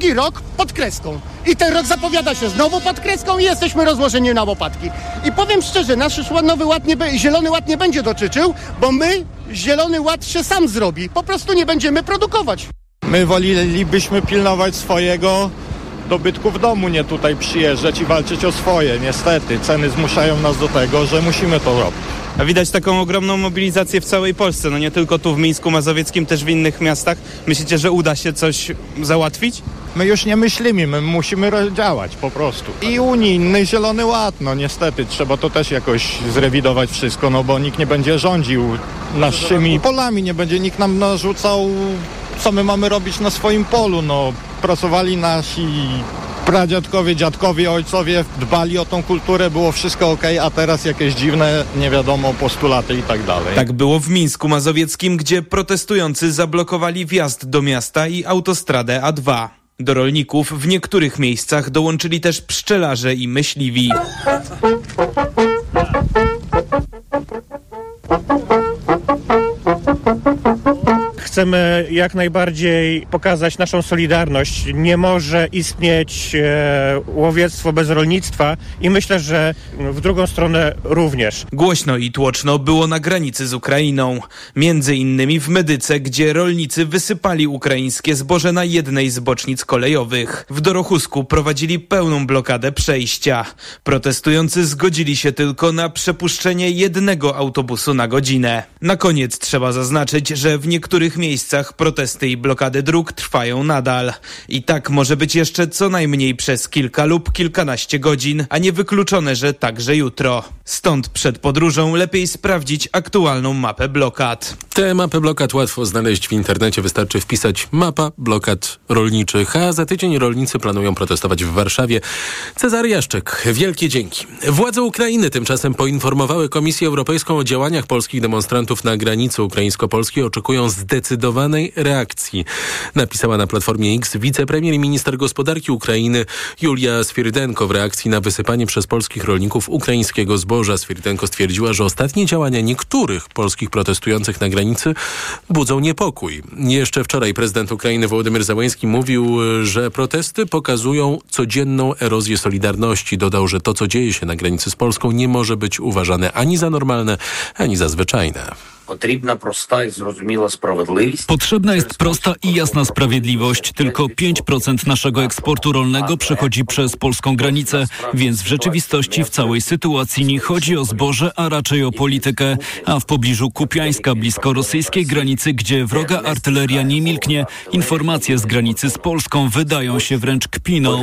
drugi rok pod kreską. I ten rok zapowiada się znowu pod kreską i jesteśmy rozłożeni na łopatki. I powiem szczerze, nasz nowy ład nie, zielony ład nie będzie dotyczył, bo my zielony ład się sam zrobi. Po prostu nie będziemy produkować. My wolelibyśmy pilnować swojego dobytku w domu, nie tutaj przyjeżdżać i walczyć o swoje. Niestety, ceny zmuszają nas do tego, że musimy to robić. A widać taką ogromną mobilizację w całej Polsce, no nie tylko tu w Mińsku Mazowieckim, też w innych miastach. Myślicie, że uda się coś załatwić? My już nie myślimy, my musimy działać po prostu. I unijny Zielony Ład, no niestety, trzeba to też jakoś zrewidować wszystko, no bo nikt nie będzie rządził naszymi polami, nie będzie nikt nam narzucał, co my mamy robić na swoim polu, no pracowali nasi pradziadkowie, dziadkowie, ojcowie dbali o tą kulturę, było wszystko ok, a teraz jakieś dziwne, nie wiadomo, postulaty i tak dalej. Tak było w Mińsku Mazowieckim, gdzie protestujący zablokowali wjazd do miasta i autostradę A2. Do rolników w niektórych miejscach dołączyli też pszczelarze i myśliwi. Chcemy jak najbardziej pokazać naszą solidarność. Nie może istnieć e, łowiectwo bez rolnictwa i myślę, że w drugą stronę również. Głośno i tłoczno było na granicy z Ukrainą. Między innymi w Medyce, gdzie rolnicy wysypali ukraińskie zboże na jednej z bocznic kolejowych. W Dorochusku prowadzili pełną blokadę przejścia. Protestujący zgodzili się tylko na przepuszczenie jednego autobusu na godzinę. Na koniec trzeba zaznaczyć, że w niektórych miejscach protesty i blokady dróg trwają nadal. I tak może być jeszcze co najmniej przez kilka lub kilkanaście godzin, a nie wykluczone, że także jutro. Stąd przed podróżą lepiej sprawdzić aktualną mapę blokad. Tę mapę blokad łatwo znaleźć w internecie, wystarczy wpisać mapa blokad rolniczych, a za tydzień rolnicy planują protestować w Warszawie. Cezary Jaszczyk, wielkie dzięki. Władze Ukrainy tymczasem poinformowały Komisję Europejską o działaniach polskich demonstrantów na granicy ukraińsko-polskiej. Oczekują zdecydowanej reakcji. Napisała na Platformie X wicepremier i minister gospodarki Ukrainy Julia Swierdenko w reakcji na wysypanie przez polskich rolników ukraińskiego zboża. Swierdenko stwierdziła, że ostatnie działania niektórych polskich protestujących na granicy budzą niepokój. Jeszcze wczoraj prezydent Ukrainy Wołodymyr Załański mówił, że protesty pokazują codzienną erozję solidarności. Dodał, że to, co dzieje się na granicy z Polską nie może być uważane ani za normalne, ani za zwyczajne. Potrzebna prosta i zrozumiała sprawiedliwość. Potrzebna jest prosta i jasna sprawiedliwość. Tylko 5% naszego eksportu rolnego przechodzi przez polską granicę, więc w rzeczywistości w całej sytuacji nie chodzi o zboże, a raczej o politykę. A w pobliżu Kupiańska, blisko rosyjskiej granicy, gdzie wroga artyleria nie milknie, informacje z granicy z Polską wydają się wręcz kpiną.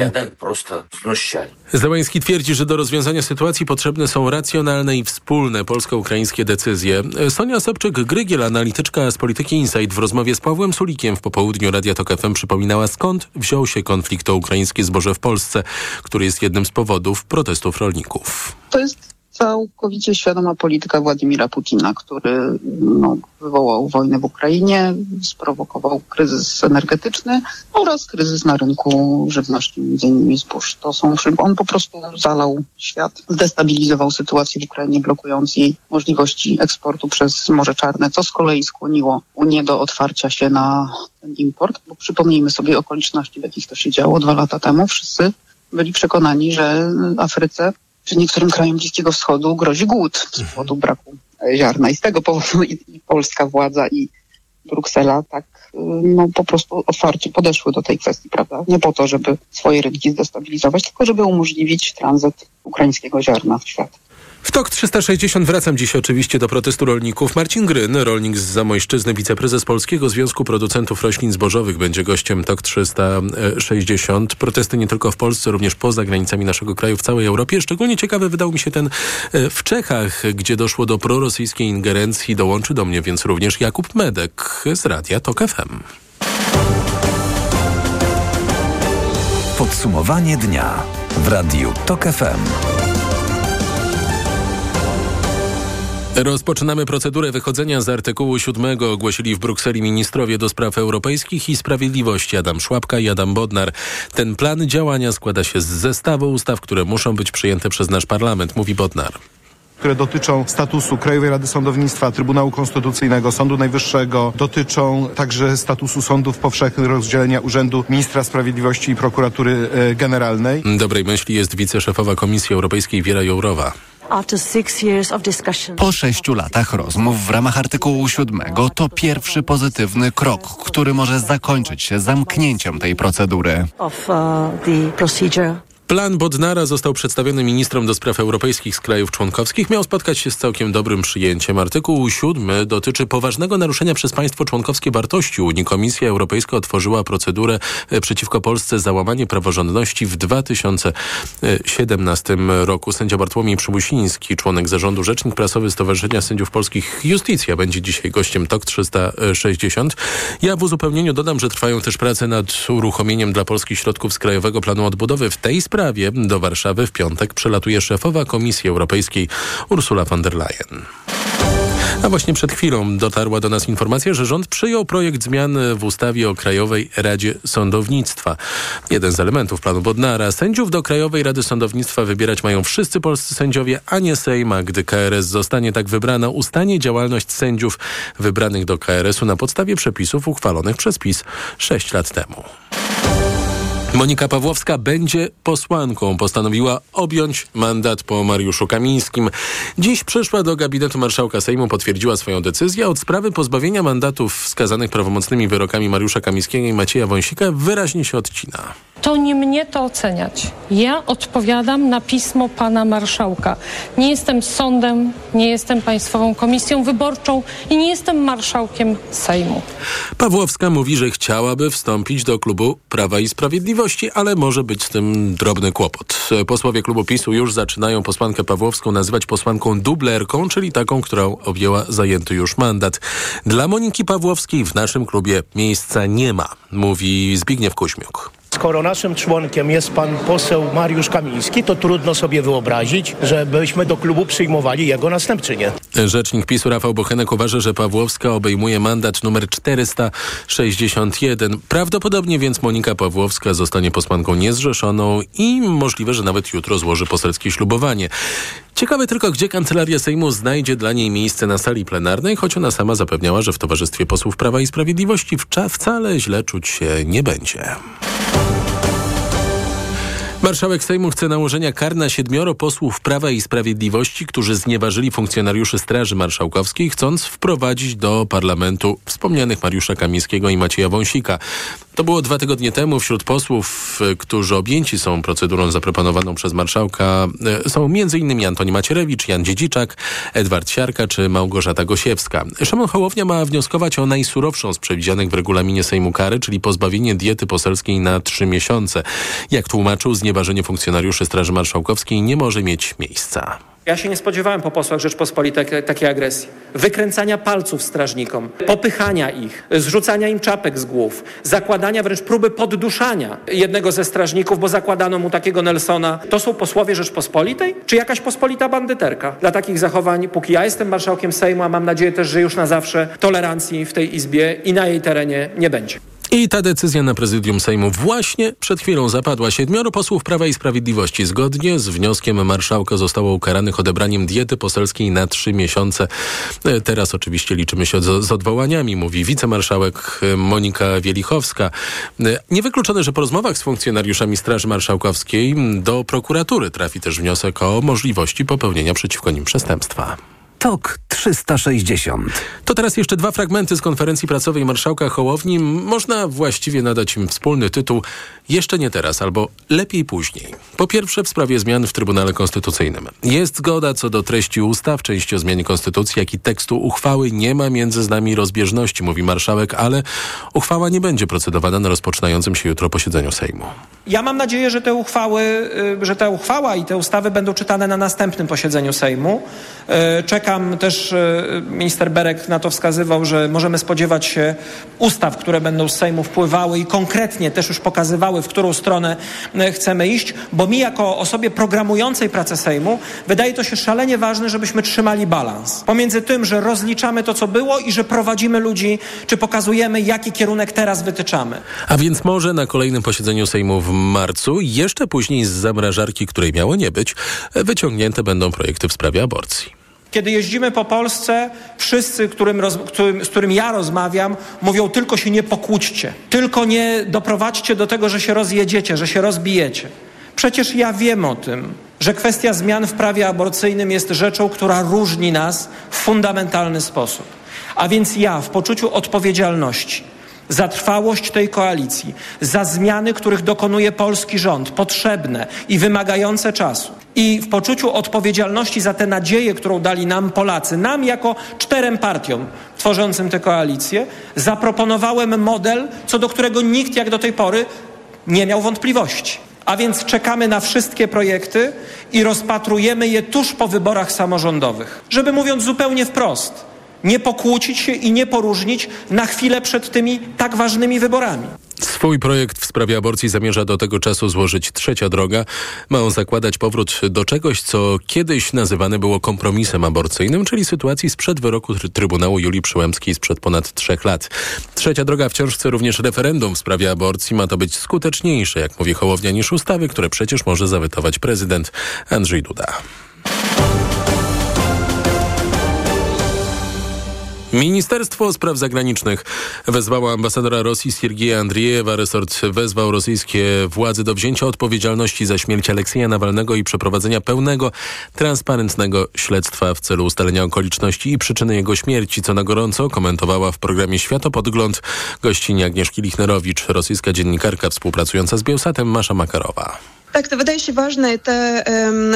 Załański twierdzi, że do rozwiązania sytuacji potrzebne są racjonalne i wspólne polsko-ukraińskie decyzje. Sonia Sobczyk-Grygiel, analityczka z Polityki Insight w rozmowie z Pawłem Sulikiem w popołudniu Radia Tok FM przypominała skąd wziął się konflikt o ukraińskie zboże w Polsce, który jest jednym z powodów protestów rolników. To jest całkowicie świadoma polityka Władimira Putina, który no, wywołał wojnę w Ukrainie, sprowokował kryzys energetyczny oraz kryzys na rynku żywności, innymi zbóż. To są, on po prostu zalał świat, zdestabilizował sytuację w Ukrainie, blokując jej możliwości eksportu przez Morze Czarne, co z kolei skłoniło Unię do otwarcia się na ten import, bo przypomnijmy sobie okoliczności, w jakich to się działo dwa lata temu. Wszyscy byli przekonani, że Afryce czy niektórym krajom Bliskiego Wschodu grozi głód z powodu braku ziarna. I z tego powodu i, i polska władza, i Bruksela tak no, po prostu otwarcie podeszły do tej kwestii, prawda? Nie po to, żeby swoje rynki zdestabilizować, tylko żeby umożliwić tranzyt ukraińskiego ziarna w świat. W TOK 360 wracam dziś oczywiście do protestu rolników. Marcin Gryn, rolnik z Zamojszczyzny, wiceprezes Polskiego Związku Producentów Roślin Zbożowych, będzie gościem TOK 360. Protesty nie tylko w Polsce, również poza granicami naszego kraju, w całej Europie. Szczególnie ciekawy wydał mi się ten e, w Czechach, gdzie doszło do prorosyjskiej ingerencji. Dołączy do mnie więc również Jakub Medek z Radia TOK FM. Podsumowanie dnia w Radiu TOK FM. Rozpoczynamy procedurę wychodzenia z artykułu 7, ogłosili w Brukseli ministrowie do spraw europejskich i sprawiedliwości Adam Szłapka i Adam Bodnar. Ten plan działania składa się z zestawu ustaw, które muszą być przyjęte przez nasz parlament, mówi Bodnar. które dotyczą statusu Krajowej Rady Sądownictwa, Trybunału Konstytucyjnego, Sądu Najwyższego, dotyczą także statusu sądów powszechnych, rozdzielenia Urzędu Ministra Sprawiedliwości i Prokuratury e, Generalnej. Dobrej myśli jest wiceszefowa Komisji Europejskiej Wiera Jourowa. Po sześciu latach rozmów w ramach artykułu 7 to pierwszy pozytywny krok, który może zakończyć się zamknięciem tej procedury. Plan Bodnara został przedstawiony ministrom do spraw europejskich z krajów członkowskich. Miał spotkać się z całkiem dobrym przyjęciem. Artykuł 7 dotyczy poważnego naruszenia przez państwo członkowskie wartości Unii. Komisja Europejska otworzyła procedurę e, przeciwko Polsce za łamanie praworządności w 2017 roku. Sędzia Bartłomiej Przymusiński, członek zarządu, rzecznik prasowy Stowarzyszenia Sędziów Polskich Justicja będzie dzisiaj gościem TOK 360. Ja w uzupełnieniu dodam, że trwają też prace nad uruchomieniem dla Polski środków z Krajowego Planu Odbudowy. W tej sprawie sprawie do Warszawy w piątek przelatuje szefowa Komisji Europejskiej Ursula von der Leyen. A właśnie przed chwilą dotarła do nas informacja, że rząd przyjął projekt zmian w ustawie o Krajowej Radzie Sądownictwa. Jeden z elementów planu Bodnara. Sędziów do Krajowej Rady Sądownictwa wybierać mają wszyscy polscy sędziowie, a nie Sejm, a gdy KRS zostanie tak wybrana, ustanie działalność sędziów wybranych do KRS-u na podstawie przepisów uchwalonych przez PiS 6 lat temu. Monika Pawłowska będzie posłanką. Postanowiła objąć mandat po Mariuszu Kamińskim. Dziś przyszła do gabinetu marszałka Sejmu, potwierdziła swoją decyzję. Od sprawy pozbawienia mandatów wskazanych prawomocnymi wyrokami Mariusza Kamińskiego i Macieja Wąsika wyraźnie się odcina. To nie mnie to oceniać. Ja odpowiadam na pismo pana marszałka. Nie jestem sądem, nie jestem Państwową Komisją Wyborczą i nie jestem marszałkiem Sejmu. Pawłowska mówi, że chciałaby wstąpić do klubu Prawa i Sprawiedliwości, ale może być z tym drobny kłopot. Posłowie klubu PiSu już zaczynają posłankę Pawłowską nazywać posłanką dublerką, czyli taką, którą objęła zajęty już mandat. Dla Moniki Pawłowskiej w naszym klubie miejsca nie ma, mówi Zbigniew Kuśmiuk. Skoro naszym członkiem jest pan poseł Mariusz Kamiński, to trudno sobie wyobrazić, żebyśmy do klubu przyjmowali jego następczynię. Rzecznik PiSu Rafał Bochenek uważa, że Pawłowska obejmuje mandat numer 461. Prawdopodobnie więc Monika Pawłowska zostanie posłanką niezrzeszoną i możliwe, że nawet jutro złoży poselskie ślubowanie. Ciekawe tylko, gdzie Kancelaria Sejmu znajdzie dla niej miejsce na sali plenarnej, choć ona sama zapewniała, że w towarzystwie posłów Prawa i Sprawiedliwości wcale źle czuć się nie będzie. Marszałek Sejmu chce nałożenia kar na siedmioro posłów Prawa i Sprawiedliwości, którzy znieważyli funkcjonariuszy Straży Marszałkowskiej, chcąc wprowadzić do parlamentu wspomnianych Mariusza Kamińskiego i Macieja Wąsika. To było dwa tygodnie temu. Wśród posłów, którzy objęci są procedurą zaproponowaną przez marszałka, e, są m.in. Antoni Macierewicz, Jan Dziedziczak, Edward Siarka czy Małgorzata Gosiewska. Szymon Hołownia ma wnioskować o najsurowszą z przewidzianych w regulaminie Sejmu kary, czyli pozbawienie diety poselskiej na trzy miesiące. Jak tłumaczył, znieważenie funkcjonariuszy Straży Marszałkowskiej nie może mieć miejsca. Ja się nie spodziewałem po posłach Rzeczpospolitej takiej agresji. Wykręcania palców strażnikom, popychania ich, zrzucania im czapek z głów, zakładania wręcz próby podduszania jednego ze strażników, bo zakładano mu takiego Nelsona. To są posłowie Rzeczpospolitej? Czy jakaś pospolita bandyterka? Dla takich zachowań, póki ja jestem marszałkiem Sejmu, a mam nadzieję też, że już na zawsze tolerancji w tej Izbie i na jej terenie nie będzie. I ta decyzja na prezydium Sejmu właśnie przed chwilą zapadła. Siedmioro posłów Prawa i Sprawiedliwości zgodnie z wnioskiem marszałka zostało ukaranych odebraniem diety poselskiej na trzy miesiące. E, teraz oczywiście liczymy się z, z odwołaniami, mówi wicemarszałek e, Monika Wielichowska. E, niewykluczone, że po rozmowach z funkcjonariuszami Straży Marszałkowskiej do prokuratury trafi też wniosek o możliwości popełnienia przeciwko nim przestępstwa. TOK 360. To teraz jeszcze dwa fragmenty z konferencji prasowej marszałka Hołowni. Można właściwie nadać im wspólny tytuł Jeszcze nie teraz albo Lepiej później. Po pierwsze w sprawie zmian w Trybunale Konstytucyjnym. Jest zgoda co do treści ustaw, części o zmianie konstytucji, jak i tekstu uchwały. Nie ma między nami rozbieżności, mówi marszałek, ale uchwała nie będzie procedowana na rozpoczynającym się jutro posiedzeniu Sejmu. Ja mam nadzieję, że te uchwały, y, że ta uchwała i te ustawy będą czytane na następnym posiedzeniu Sejmu. Y, czekam też, y, minister Berek na to wskazywał, że możemy spodziewać się ustaw, które będą z Sejmu wpływały i konkretnie też już pokazywały, w którą stronę chcemy iść, bo mi jako osobie programującej pracę Sejmu wydaje to się szalenie ważne, żebyśmy trzymali balans pomiędzy tym, że rozliczamy to, co było i że prowadzimy ludzi, czy pokazujemy, jaki kierunek teraz wytyczamy. A więc może na kolejnym posiedzeniu Sejmu w marcu. Jeszcze później z zamrażarki, której miało nie być, wyciągnięte będą projekty w sprawie aborcji. Kiedy jeździmy po Polsce, wszyscy, którym, którym, z którym ja rozmawiam, mówią tylko się nie pokłóćcie, tylko nie doprowadźcie do tego, że się rozjedziecie, że się rozbijecie. Przecież ja wiem o tym, że kwestia zmian w prawie aborcyjnym jest rzeczą, która różni nas w fundamentalny sposób. A więc ja w poczuciu odpowiedzialności za trwałość tej koalicji, za zmiany, których dokonuje polski rząd, potrzebne i wymagające czasu. I w poczuciu odpowiedzialności za tę nadzieję, którą dali nam Polacy, nam jako czterem partiom tworzącym tę koalicję, zaproponowałem model, co do którego nikt jak do tej pory nie miał wątpliwości. A więc czekamy na wszystkie projekty i rozpatrujemy je tuż po wyborach samorządowych. Żeby mówiąc zupełnie wprost, nie pokłócić się i nie poróżnić na chwilę przed tymi tak ważnymi wyborami. Swój projekt w sprawie aborcji zamierza do tego czasu złożyć trzecia droga. Ma on zakładać powrót do czegoś, co kiedyś nazywane było kompromisem aborcyjnym, czyli sytuacji sprzed wyroku Trybunału Julii Przyłębskiej sprzed ponad trzech lat. Trzecia droga wciąż chce również referendum w sprawie aborcji. Ma to być skuteczniejsze, jak mówi Hołownia, niż ustawy, które przecież może zawetować prezydent Andrzej Duda. Ministerstwo Spraw Zagranicznych wezwało ambasadora Rosji Siergieja Andriejewa. Resort wezwał rosyjskie władze do wzięcia odpowiedzialności za śmierć Aleksieja Nawalnego i przeprowadzenia pełnego, transparentnego śledztwa w celu ustalenia okoliczności i przyczyny jego śmierci, co na gorąco komentowała w programie Światopodgląd gościni Agnieszki Lichnerowicz, rosyjska dziennikarka współpracująca z Bielsatem Masza Makarowa. Tak, to wydaje się ważne. Te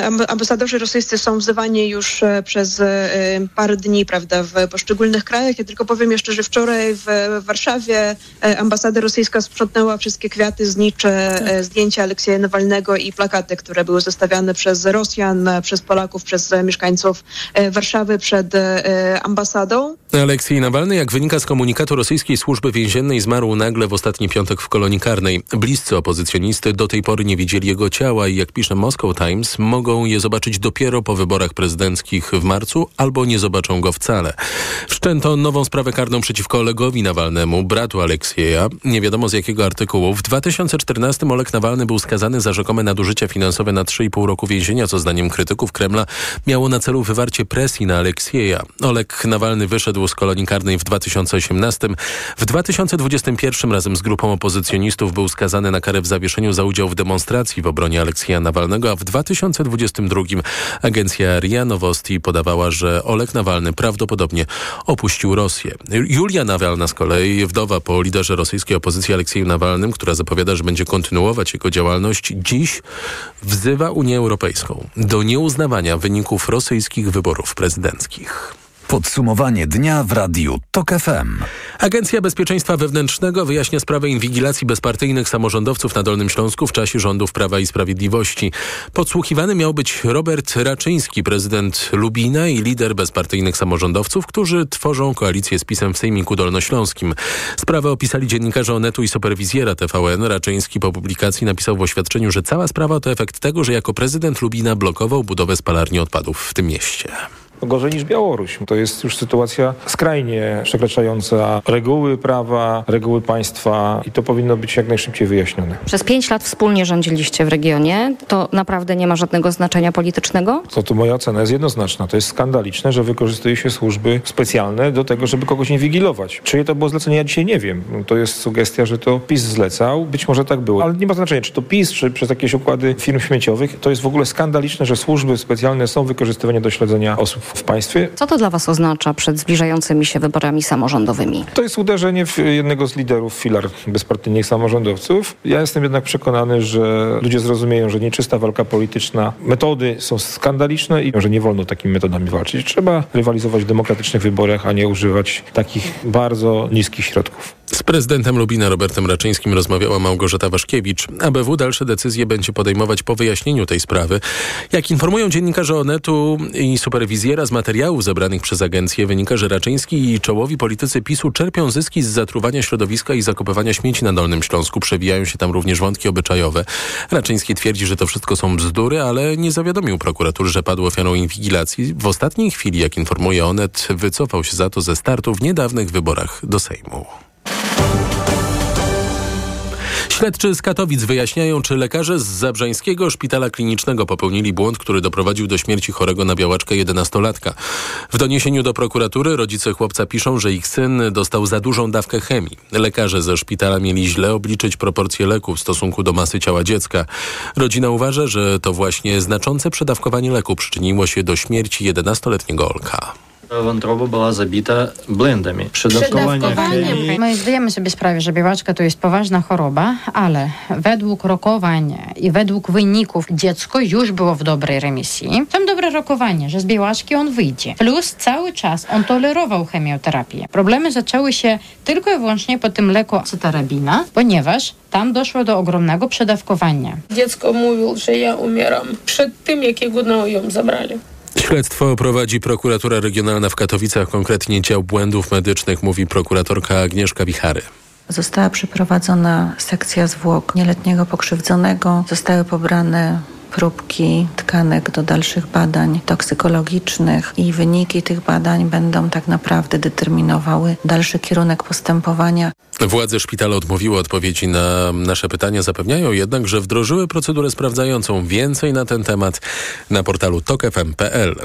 um, ambasadorzy rosyjscy są wzywani już e, przez um, parę dni, prawda, w poszczególnych krajach. Ja tylko powiem jeszcze, że wczoraj w, w Warszawie e, ambasada rosyjska sprzątnęła wszystkie kwiaty, znicze, tak. Zdjęcia Aleksieja Nawalnego i plakaty, które były zostawiane przez Rosjan, przez Polaków, przez mieszkańców Warszawy przed ambasadą. Aleksiej Nawalny, jak wynika z komunikatu rosyjskiej służby więziennej, zmarł nagle w ostatni piątek w kolonii karnej. Bliscy opozycjonisty do tej pory nie widzieli jego ciała i jak pisze Moscow Times, mogą je zobaczyć dopiero po wyborach prezydenckich w marcu albo nie zobaczą go wcale. Wszczęto nową sprawę karną przeciwko Olegowi Nawalnemu, bratu Aleksieja. Nie wiadomo z jakiego artykułu. W 2014 Oleg Nawalny był skazany za rzekome nadużycia finansowe na 3,5 roku więzienia, co zdaniem krytyków Kremla miało na celu wywarcie presji na Aleksieja. Oleg Nawalny wyszedł z kolonii karnej w 2018. W 2021 razem z grupą opozycjonistów był skazany na karę w zawieszeniu za udział w demonstracji w obronie Aleksija Nawalnego, a w 2022 agencja RIA Nowosti podawała, że Oleg Nawalny prawdopodobnie opuścił Rosję. Julia Nawalna z kolei, wdowa po liderze rosyjskiej opozycji Aleksieju Nawalnym, która zapowiada, że będzie kontynuować jego działalność, dziś wzywa Unię Europejską do nieuznawania wyników rosyjskich wyborów prezydenckich. Podsumowanie dnia w Radiu TOK FM. Agencja Bezpieczeństwa Wewnętrznego wyjaśnia sprawę inwigilacji bezpartyjnych samorządowców na Dolnym Śląsku w czasie rządów Prawa i Sprawiedliwości. Podsłuchiwany miał być Robert Raczyński, prezydent Lubina i lider bezpartyjnych samorządowców, którzy tworzą koalicję z PiSem w Sejmiku Dolnośląskim. Sprawę opisali dziennikarze Onetu i superwizjera TVN. Raczyński po publikacji napisał w oświadczeniu, że cała sprawa to efekt tego, że jako prezydent Lubina blokował budowę spalarni odpadów w tym mieście gorzej niż Białoruś. To jest już sytuacja skrajnie przekraczająca reguły prawa, reguły państwa i to powinno być jak najszybciej wyjaśnione. Przez pięć lat wspólnie rządziliście w regionie. To naprawdę nie ma żadnego znaczenia politycznego? To tu moja ocena jest jednoznaczna. To jest skandaliczne, że wykorzystuje się służby specjalne do tego, żeby kogoś inwigilować. Czyje to było zlecenie, ja dzisiaj nie wiem. To jest sugestia, że to PiS zlecał. Być może tak było, ale nie ma znaczenia, czy to PiS, czy przez jakieś układy firm śmieciowych. To jest w ogóle skandaliczne, że służby specjalne są wykorzystywane do śledzenia osób w państwie. Co to dla Was oznacza przed zbliżającymi się wyborami samorządowymi? To jest uderzenie w jednego z liderów filar bezpartyjnych samorządowców. Ja jestem jednak przekonany, że ludzie zrozumieją, że nieczysta walka polityczna, metody są skandaliczne i że nie wolno takimi metodami walczyć. Trzeba rywalizować w demokratycznych wyborach, a nie używać takich bardzo niskich środków. Z prezydentem Lubina Robertem Raczyńskim rozmawiała Małgorzata Waszkiewicz. ABW dalsze decyzje będzie podejmować po wyjaśnieniu tej sprawy. Jak informują dziennikarze Onetu i superwizjera z materiałów zebranych przez agencję, wynika, że Raczyński i czołowi politycy PiSu czerpią zyski z zatruwania środowiska i zakopywania śmieci na Dolnym Śląsku. Przewijają się tam również wątki obyczajowe. Raczyński twierdzi, że to wszystko są bzdury, ale nie zawiadomił prokuratury, że padł ofiarą inwigilacji. W ostatniej chwili, jak informuje Onet, wycofał się za to ze startu w niedawnych wyborach do Sejmu. Śledczy z Katowic wyjaśniają, czy lekarze z Zabrzańskiego Szpitala Klinicznego popełnili błąd, który doprowadził do śmierci chorego na białaczkę 11-latka. W doniesieniu do prokuratury rodzice chłopca piszą, że ich syn dostał za dużą dawkę chemii. Lekarze ze szpitala mieli źle obliczyć proporcje leku w stosunku do masy ciała dziecka. Rodzina uważa, że to właśnie znaczące przedawkowanie leku przyczyniło się do śmierci 11-letniego Olka. Wątroba była zabita blendami. Przedawkowanie chemii. My zdajemy sobie sprawę, że białaczka to jest poważna choroba, ale według rokowania i według wyników dziecko już było w dobrej remisji. Tam dobre rokowanie, że z białaczki on wyjdzie. Plus cały czas on tolerował chemioterapię. Problemy zaczęły się tylko i wyłącznie po tym leku cytarabina, ponieważ tam doszło do ogromnego przedawkowania. Dziecko mówił, że ja umieram przed tym, jakiego no ją zabrali. Śledztwo prowadzi prokuratura regionalna w Katowicach, konkretnie dział błędów medycznych, mówi prokuratorka Agnieszka Wichary. Została przeprowadzona sekcja zwłok nieletniego pokrzywdzonego. Zostały pobrane próbki tkanek do dalszych badań toksykologicznych i wyniki tych badań będą tak naprawdę determinowały dalszy kierunek postępowania. Władze szpitala odmówiły odpowiedzi na nasze pytania, zapewniają jednak, że wdrożyły procedurę sprawdzającą. Więcej na ten temat na portalu tokefm.pl.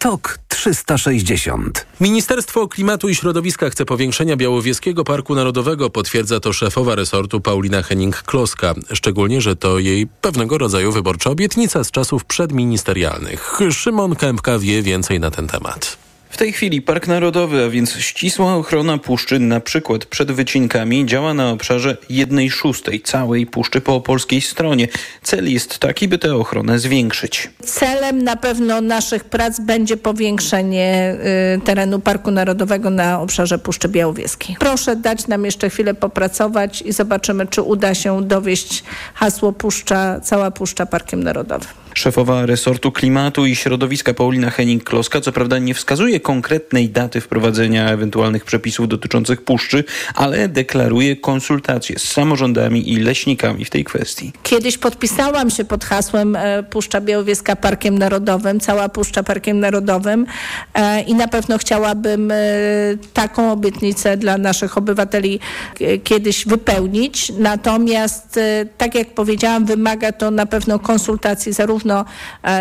TOK 360. Ministerstwo Klimatu i Środowiska chce powiększenia Białowieskiego Parku Narodowego, potwierdza to szefowa resortu Paulina Henning-Kloska. Szczególnie, że to jej pewnego rodzaju wyborcza obietnica z czasów przedministerialnych. Szymon Kępka wie więcej na ten temat. W tej chwili Park Narodowy, a więc ścisła ochrona puszczy, na przykład przed wycinkami, działa na obszarze jednej szóstej całej puszczy po polskiej stronie. Cel jest taki, by tę ochronę zwiększyć. Celem na pewno naszych prac będzie powiększenie y, terenu Parku Narodowego na obszarze Puszczy Białowieskiej. Proszę dać nam jeszcze chwilę popracować i zobaczymy, czy uda się dowieść hasło puszcza, cała puszcza Parkiem Narodowym. Szefowa resortu klimatu i środowiska Paulina Henning-Kloska co prawda nie wskazuje konkretnej daty wprowadzenia ewentualnych przepisów dotyczących puszczy, ale deklaruje konsultacje z samorządami i leśnikami w tej kwestii. Kiedyś podpisałam się pod hasłem e, Puszcza Białowieska Parkiem Narodowym, cała Puszcza Parkiem Narodowym e, i na pewno chciałabym e, taką obietnicę dla naszych obywateli kiedyś wypełnić. Natomiast, tak jak powiedziałam, wymaga to na pewno konsultacji zarówno zarówno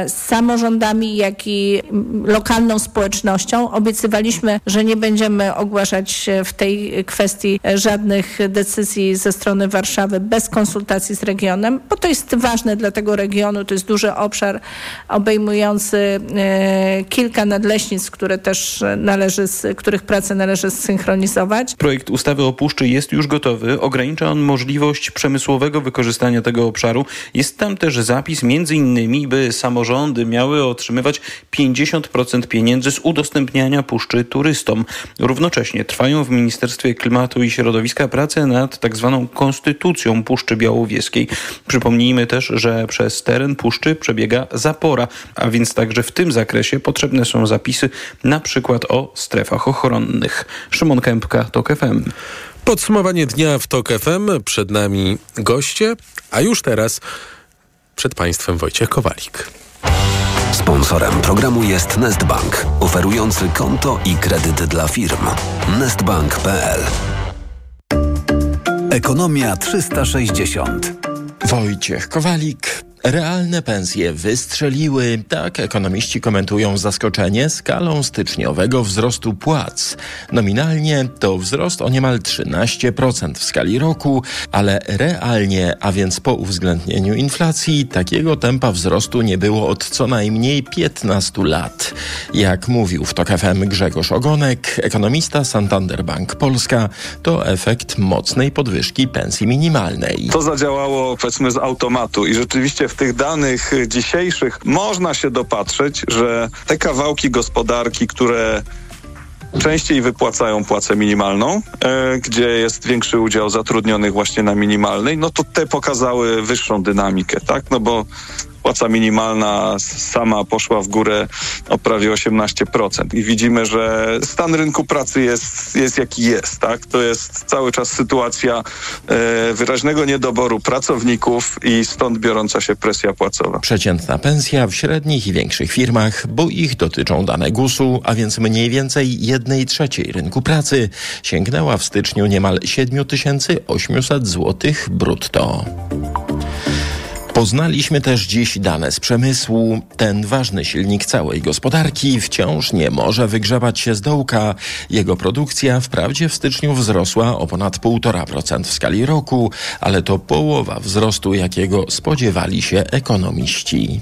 z samorządami, jak i lokalną społecznością. Obiecywaliśmy, że nie będziemy ogłaszać w tej kwestii żadnych decyzji ze strony Warszawy bez konsultacji z regionem, bo to jest ważne dla tego regionu. To jest duży obszar obejmujący kilka nadleśnic, które też należy, których pracę należy zsynchronizować. Projekt ustawy o puszczy jest już gotowy. Ogranicza on możliwość przemysłowego wykorzystania tego obszaru. Jest tam też zapis między innymi, by samorządy miały otrzymywać 50% pieniędzy z udostępniania puszczy turystom. Równocześnie trwają w Ministerstwie Klimatu i Środowiska prace nad tak zwaną konstytucją Puszczy Białowieskiej. Przypomnijmy też, że przez teren puszczy przebiega zapora, a więc także w tym zakresie potrzebne są zapisy na przykład o strefach ochronnych. Szymon Kępka, TOK FM. Podsumowanie dnia w TOK FM. Przed nami goście, a już teraz przed Państwem Wojciech Kowalik. Sponsorem programu jest Nestbank, oferujący konto i kredyt dla firm. Nestbank.pl Ekonomia 360 Wojciech Kowalik. Realne pensje wystrzeliły, tak ekonomiści komentują zaskoczenie skalą styczniowego wzrostu płac. Nominalnie to wzrost o niemal 13% w skali roku, ale realnie, a więc po uwzględnieniu inflacji, takiego tempa wzrostu nie było od co najmniej 15 lat. Jak mówił w TOK FM Grzegorz Ogonek, ekonomista Santander Bank Polska, to efekt mocnej podwyżki pensji minimalnej. To zadziałało powiedzmy z automatu i rzeczywiście w tych danych dzisiejszych można się dopatrzeć, że te kawałki gospodarki, które częściej wypłacają płacę minimalną, e, gdzie jest większy udział zatrudnionych właśnie na minimalnej, no to te pokazały wyższą dynamikę, tak? No bo płaca minimalna sama poszła w górę o prawie 18%. I widzimy, że stan rynku pracy jest, jest jaki jest. Tak? To jest cały czas sytuacja e, wyraźnego niedoboru pracowników i stąd biorąca się presja płacowa. Przeciętna pensja w średnich i większych firmach, bo ich dotyczą dane GUS-u, a więc mniej więcej jednej trzeciej rynku pracy, sięgnęła w styczniu niemal 7800 zł brutto. Poznaliśmy też dziś dane z przemysłu. Ten ważny silnik całej gospodarki wciąż nie może wygrzebać się z dołka. Jego produkcja wprawdzie w styczniu wzrosła o ponad 1,5% w skali roku, ale to połowa wzrostu, jakiego spodziewali się ekonomiści.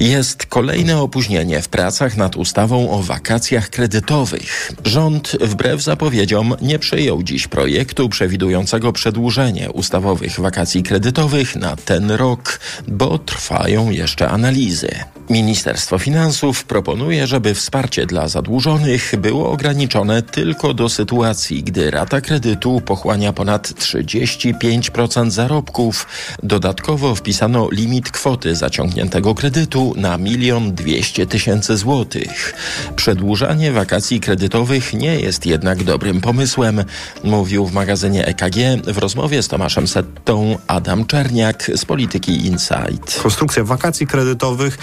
Jest kolejne opóźnienie w pracach nad ustawą o wakacjach kredytowych. Rząd, wbrew zapowiedziom, nie przyjął dziś projektu przewidującego przedłużenie ustawowych wakacji kredytowych na ten rok, bo trwają jeszcze analizy. Ministerstwo Finansów proponuje, żeby wsparcie dla zadłużonych było ograniczone tylko do sytuacji, gdy rata kredytu pochłania ponad 35% zarobków. Dodatkowo wpisano limit kwoty zaciągniętego kredytu na milion dwieście tysięcy złotych. Przedłużanie wakacji kredytowych nie jest jednak dobrym pomysłem, mówił w magazynie EKG w rozmowie z Tomaszem Settą Adam Czerniak z Polityki Insight. Konstrukcja wakacji kredytowych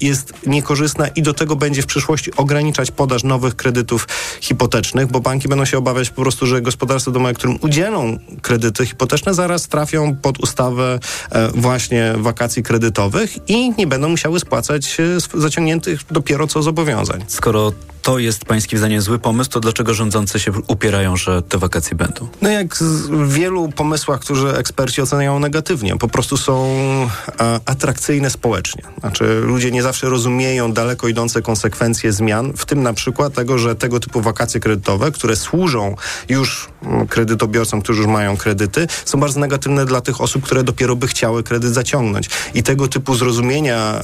jest niekorzystna i do tego będzie w przyszłości ograniczać podaż nowych kredytów hipotecznych, bo banki będą się obawiać po prostu, że gospodarstwa domowe, którym udzielą kredyty hipoteczne, zaraz trafią pod ustawę e, właśnie wakacji kredytowych i nie będą musiały spłacać e, zaciągniętych dopiero co zobowiązań. Skoro to jest pańskim zdaniem zły pomysł, to dlaczego rządzący się upierają, że te wakacje będą? No jak w wielu pomysłach, którzy eksperci oceniają negatywnie, po prostu są a, atrakcyjne społecznie. Znaczy ludzie nie zawsze rozumieją daleko idące konsekwencje zmian, w tym na przykład tego, że tego typu wakacje kredytowe, które służą już mm, kredytobiorcom, którzy już mają kredyty, są bardzo negatywne dla tych osób, które dopiero by chciały kredyt zaciągnąć. I tego typu zrozumienia,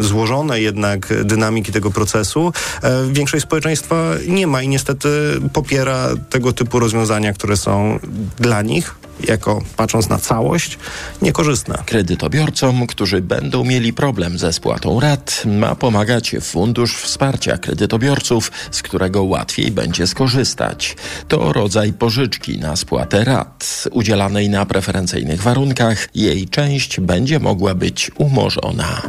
złożone jednak dynamiki tego procesu, e, większość społeczeństwa nie ma i niestety popiera tego typu rozwiązania, które są dla nich jako patrząc na całość, niekorzystne. Kredytobiorcom, którzy będą mieli problem ze spłatą rat, ma pomagać Fundusz Wsparcia Kredytobiorców, z którego łatwiej będzie skorzystać. To rodzaj pożyczki na spłatę rat, udzielanej na preferencyjnych warunkach. Jej część będzie mogła być umorzona.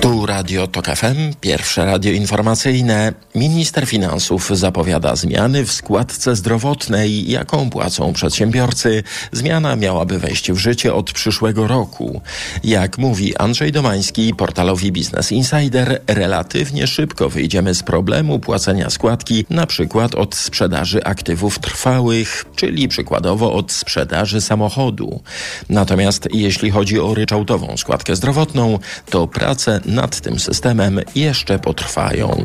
Tu Radio Tok FM, pierwsze radio informacyjne. Minister Finansów zapowiada zmiany w składce zdrowotnej, jaką płacą przedsiębiorcy. Zmiana miałaby wejść w życie od przyszłego roku. Jak mówi Andrzej Domański portalowi Business Insider, relatywnie szybko wyjdziemy z problemu płacenia składki, na przykład od sprzedaży aktywów trwałych, czyli przykładowo od sprzedaży samochodu. Natomiast jeśli chodzi o ryczałtową składkę zdrowotną, to prace nad tym systemem jeszcze potrwają.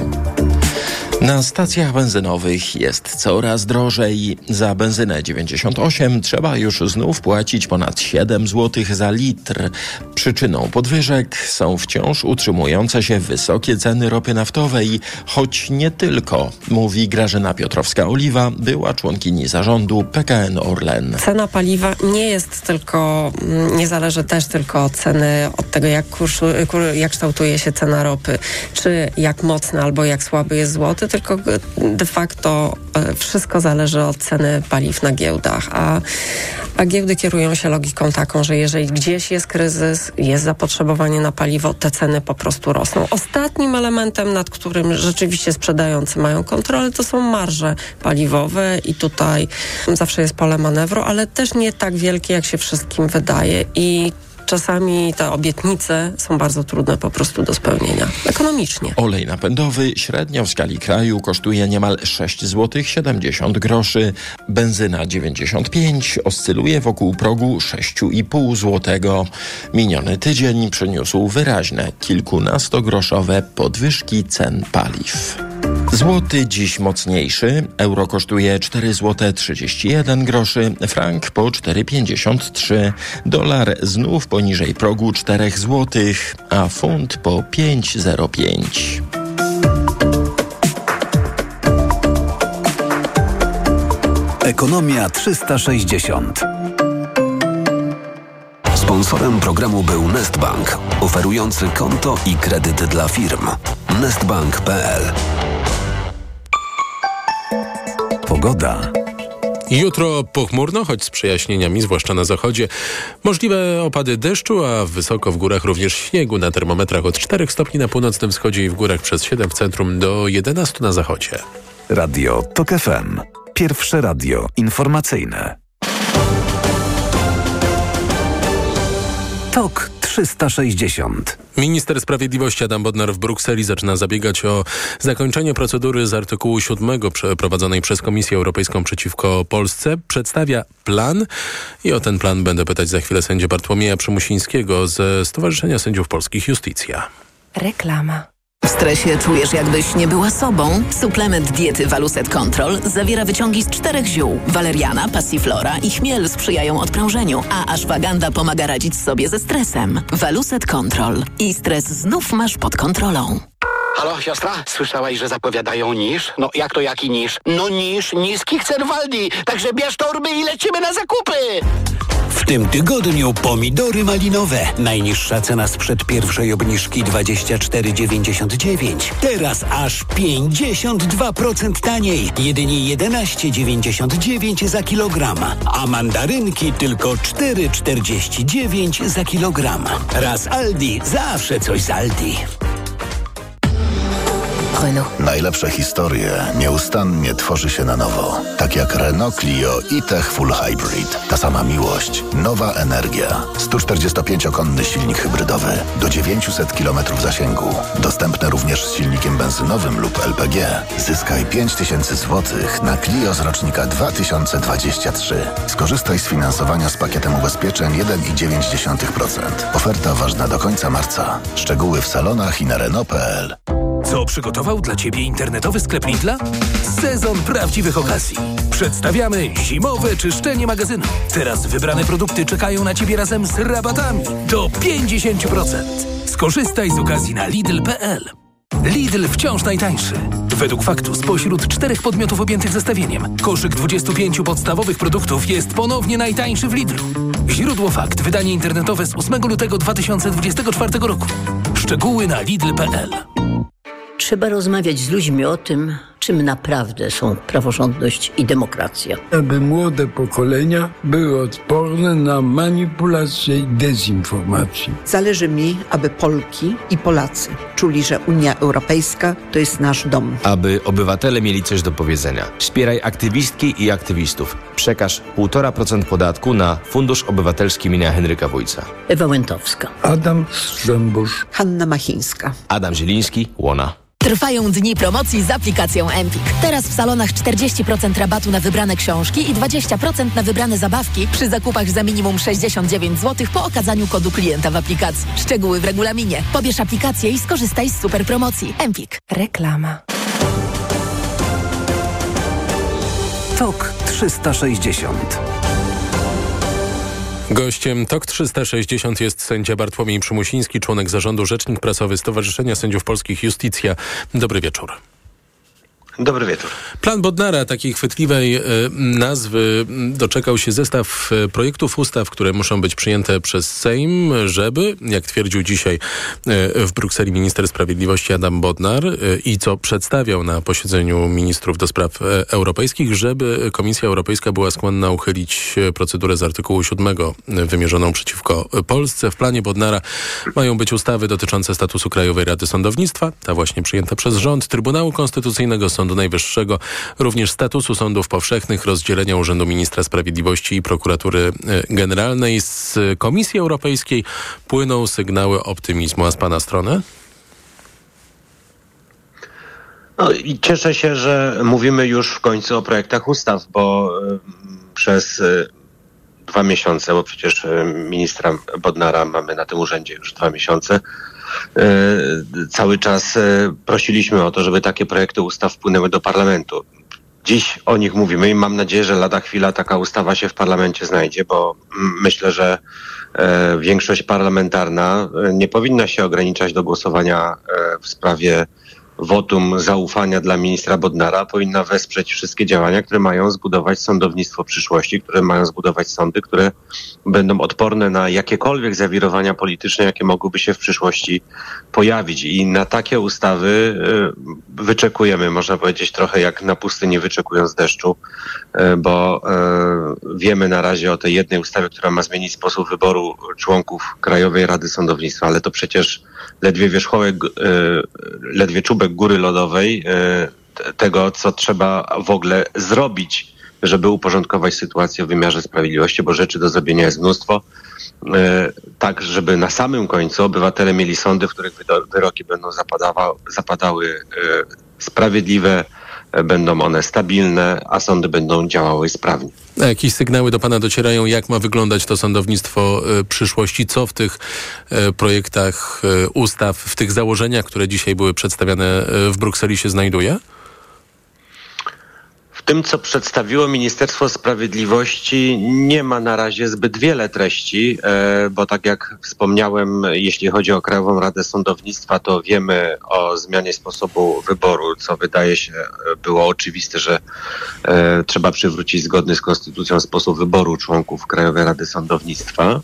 Na stacjach benzynowych jest coraz drożej. Za benzynę 98 trzeba już znów płacić ponad 7 zł za litr. Przyczyną podwyżek są wciąż utrzymujące się wysokie ceny ropy naftowej, choć nie tylko, mówi Grażyna Piotrowska-Oliwa, była członkini zarządu PKN Orlen. Cena paliwa nie jest tylko, nie zależy też tylko od ceny, od tego jak, jak kształtuje się cena ropy, czy jak mocny albo jak słaby jest złoty, tylko de facto e, wszystko zależy od ceny paliw na giełdach, a, a giełdy kierują się logiką taką, że jeżeli gdzieś jest kryzys, jest zapotrzebowanie na paliwo, te ceny po prostu rosną. Ostatnim elementem, nad którym rzeczywiście sprzedający mają kontrolę, to są marże paliwowe i tutaj zawsze jest pole manewru, ale też nie tak wielkie, jak się wszystkim wydaje i czasami te obietnice są bardzo trudne po prostu do spełnienia ekonomicznie. Olej napędowy średnio w skali kraju kosztuje niemal 6 zł 70 groszy. Benzyna 95 oscyluje wokół progu 6,5 zł. Miniony tydzień przyniósł wyraźne kilkunastogroszowe podwyżki cen paliw. Złoty dziś mocniejszy. Euro kosztuje 4 zł 31 groszy, frank po 4,53, dolar znów poniżej progu 4 zł, a funt po 5,05. Ekonomia 360. Sponsorem Sponsorem programu był Nestbank, oferujący konto i kredyt dla firm. Nestbank.pl Pogoda. Jutro pochmurno, choć z przejaśnieniami, zwłaszcza na zachodzie. Możliwe opady deszczu, a wysoko w górach również śniegu. Na termometrach od 4 stopni na północnym wschodzie i w górach przez 7 w centrum do 11 na zachodzie. Radio TOK FM. Pierwsze radio informacyjne. TOK 360. Minister Sprawiedliwości Adam Bodnar w Brukseli zaczyna zabiegać o zakończenie procedury z artykułu 7 przeprowadzonej przez Komisję Europejską przeciwko Polsce. Przedstawia plan i o ten plan będę pytać za chwilę sędzia Bartłomieja Przymusińskiego ze Stowarzyszenia Sędziów Polskich Justicja. Reklama. W stresie czujesz, jakbyś nie była sobą? Suplement diety Waluset Control zawiera wyciągi z czterech ziół. Waleriana, passiflora i chmiel sprzyjają odprężeniu, a ashwaganda pomaga radzić sobie ze stresem. Waluset Control. I stres znów masz pod kontrolą. Halo, siostra? Słyszałaś, że zapowiadają niż? No jak to jaki niż? No niż niskich cen w Aldi. Także bierz torby i lecimy na zakupy! W tym tygodniu pomidory malinowe. Najniższa cena sprzed pierwszej obniżki 24,99. Teraz aż 52% taniej. Jedynie 11,99 za kilogram. A mandarynki tylko 4,49 za kilogram. Raz Aldi, zawsze coś z Aldi. Renault. Najlepsze historie nieustannie tworzy się na nowo. Tak jak Renault Clio i Tech Full Hybrid. Ta sama miłość, nowa energia. 145-konny silnik hybrydowy do 900 km zasięgu. Dostępne również z silnikiem benzynowym lub LPG. Zyskaj 5000 zł na Clio z rocznika 2023. Skorzystaj z finansowania z pakietem ubezpieczeń 1,9%. Oferta ważna do końca marca. Szczegóły w salonach i na Renault.pl. Co przygotował dla Ciebie internetowy sklep Lidla? Sezon prawdziwych okazji. Przedstawiamy zimowe czyszczenie magazynu. Teraz wybrane produkty czekają na Ciebie razem z rabatami do 50%. Skorzystaj z okazji na Lidl.pl. Lidl wciąż najtańszy. Według faktu spośród czterech podmiotów objętych zestawieniem, koszyk 25 podstawowych produktów jest ponownie najtańszy w Lidlu. Źródło fakt. Wydanie internetowe z 8 lutego 2024 roku. Szczegóły na Lidl.pl. Trzeba rozmawiać z ludźmi o tym, czym naprawdę są praworządność i demokracja. Aby młode pokolenia były odporne na manipulację i dezinformację. Zależy mi, aby Polki i Polacy czuli, że Unia Europejska to jest nasz dom. Aby obywatele mieli coś do powiedzenia. Wspieraj aktywistki i aktywistów. Przekaż 1,5% podatku na Fundusz Obywatelski imienia Henryka Wójca. Ewa Łętowska. Adam Strzembusz. Hanna Machińska. Adam Zieliński, Łona. Trwają dni promocji z aplikacją Empik. Teraz w salonach 40% rabatu na wybrane książki i 20% na wybrane zabawki przy zakupach za minimum 69 zł po okazaniu kodu klienta w aplikacji. Szczegóły w regulaminie. Pobierz aplikację i skorzystaj z super promocji. Empik. Reklama. TOK 360 Gościem TOK 360 jest sędzia Bartłomiej Przymusiński, członek zarządu Rzecznik Prasowy Stowarzyszenia Sędziów Polskich Justicja. Dobry wieczór. Dobry wieczór. Plan Bodnara, takiej chwytliwej e, nazwy, doczekał się zestaw e, projektów ustaw, które muszą być przyjęte przez Sejm, żeby, jak twierdził dzisiaj e, w Brukseli minister sprawiedliwości Adam Bodnar i co przedstawiał na posiedzeniu ministrów do spraw europejskich, żeby Komisja Europejska była skłonna uchylić procedurę z artykułu 7 wymierzoną przeciwko Polsce. W planie Bodnara mają być ustawy dotyczące statusu Krajowej Rady Sądownictwa, ta właśnie przyjęta przez rząd, Trybunału Konstytucyjnego, Sądu Najwyższego, również statusu sądów powszechnych, rozdzielenia Urzędu Ministra Sprawiedliwości i Prokuratury e, Generalnej. Z Komisji Europejskiej płyną sygnały optymizmu. A z Pana strony? No, cieszę się, że mówimy już w końcu o projektach ustaw, bo y, przez y, dwa miesiące, bo przecież ministra Bodnara mamy na tym urzędzie już dwa miesiące, E, cały czas e, prosiliśmy o to, żeby takie projekty ustaw wpłynęły do parlamentu. Dziś o nich mówimy i mam nadzieję, że lada chwila taka ustawa się w parlamencie znajdzie, bo myślę, że e, większość parlamentarna nie powinna się ograniczać do głosowania w sprawie wotum zaufania dla ministra Bodnara powinna wesprzeć wszystkie działania, które mają zbudować sądownictwo przyszłości, które mają zbudować sądy, które będą odporne na jakiekolwiek zawirowania polityczne, jakie mogłyby się w przyszłości pojawić. I na takie ustawy y, wyczekujemy, można powiedzieć, trochę jak na pustyni wyczekując deszczu, y, bo y, wiemy na razie o tej jednej ustawie, która ma zmienić sposób wyboru członków Krajowej Rady Sądownictwa, ale to przecież ledwie wierzchołek, ledwie czubek góry lodowej tego, co trzeba w ogóle zrobić, żeby uporządkować sytuację w wymiarze sprawiedliwości, bo rzeczy do zrobienia jest mnóstwo. E, tak, żeby na samym końcu obywatele mieli sądy, w których wyroki będą zapadały e, sprawiedliwe, e, będą one stabilne, a sądy będą działały sprawnie. A jakieś sygnały do Pana docierają, jak ma wyglądać to sądownictwo przyszłości? Co w tych projektach ustaw, w tych założeniach, które dzisiaj były przedstawiane w Brukseli się znajduje? W tym, co przedstawiło Ministerstwo Sprawiedliwości, nie ma na razie zbyt wiele treści, e, bo tak jak wspomniałem, jeśli chodzi o Krajową Radę Sądownictwa, to wiemy o zmianie sposobu wyboru, co wydaje się e, było oczywiste, że e, trzeba przywrócić zgodny z konstytucją sposób wyboru członków Krajowej Rady Sądownictwa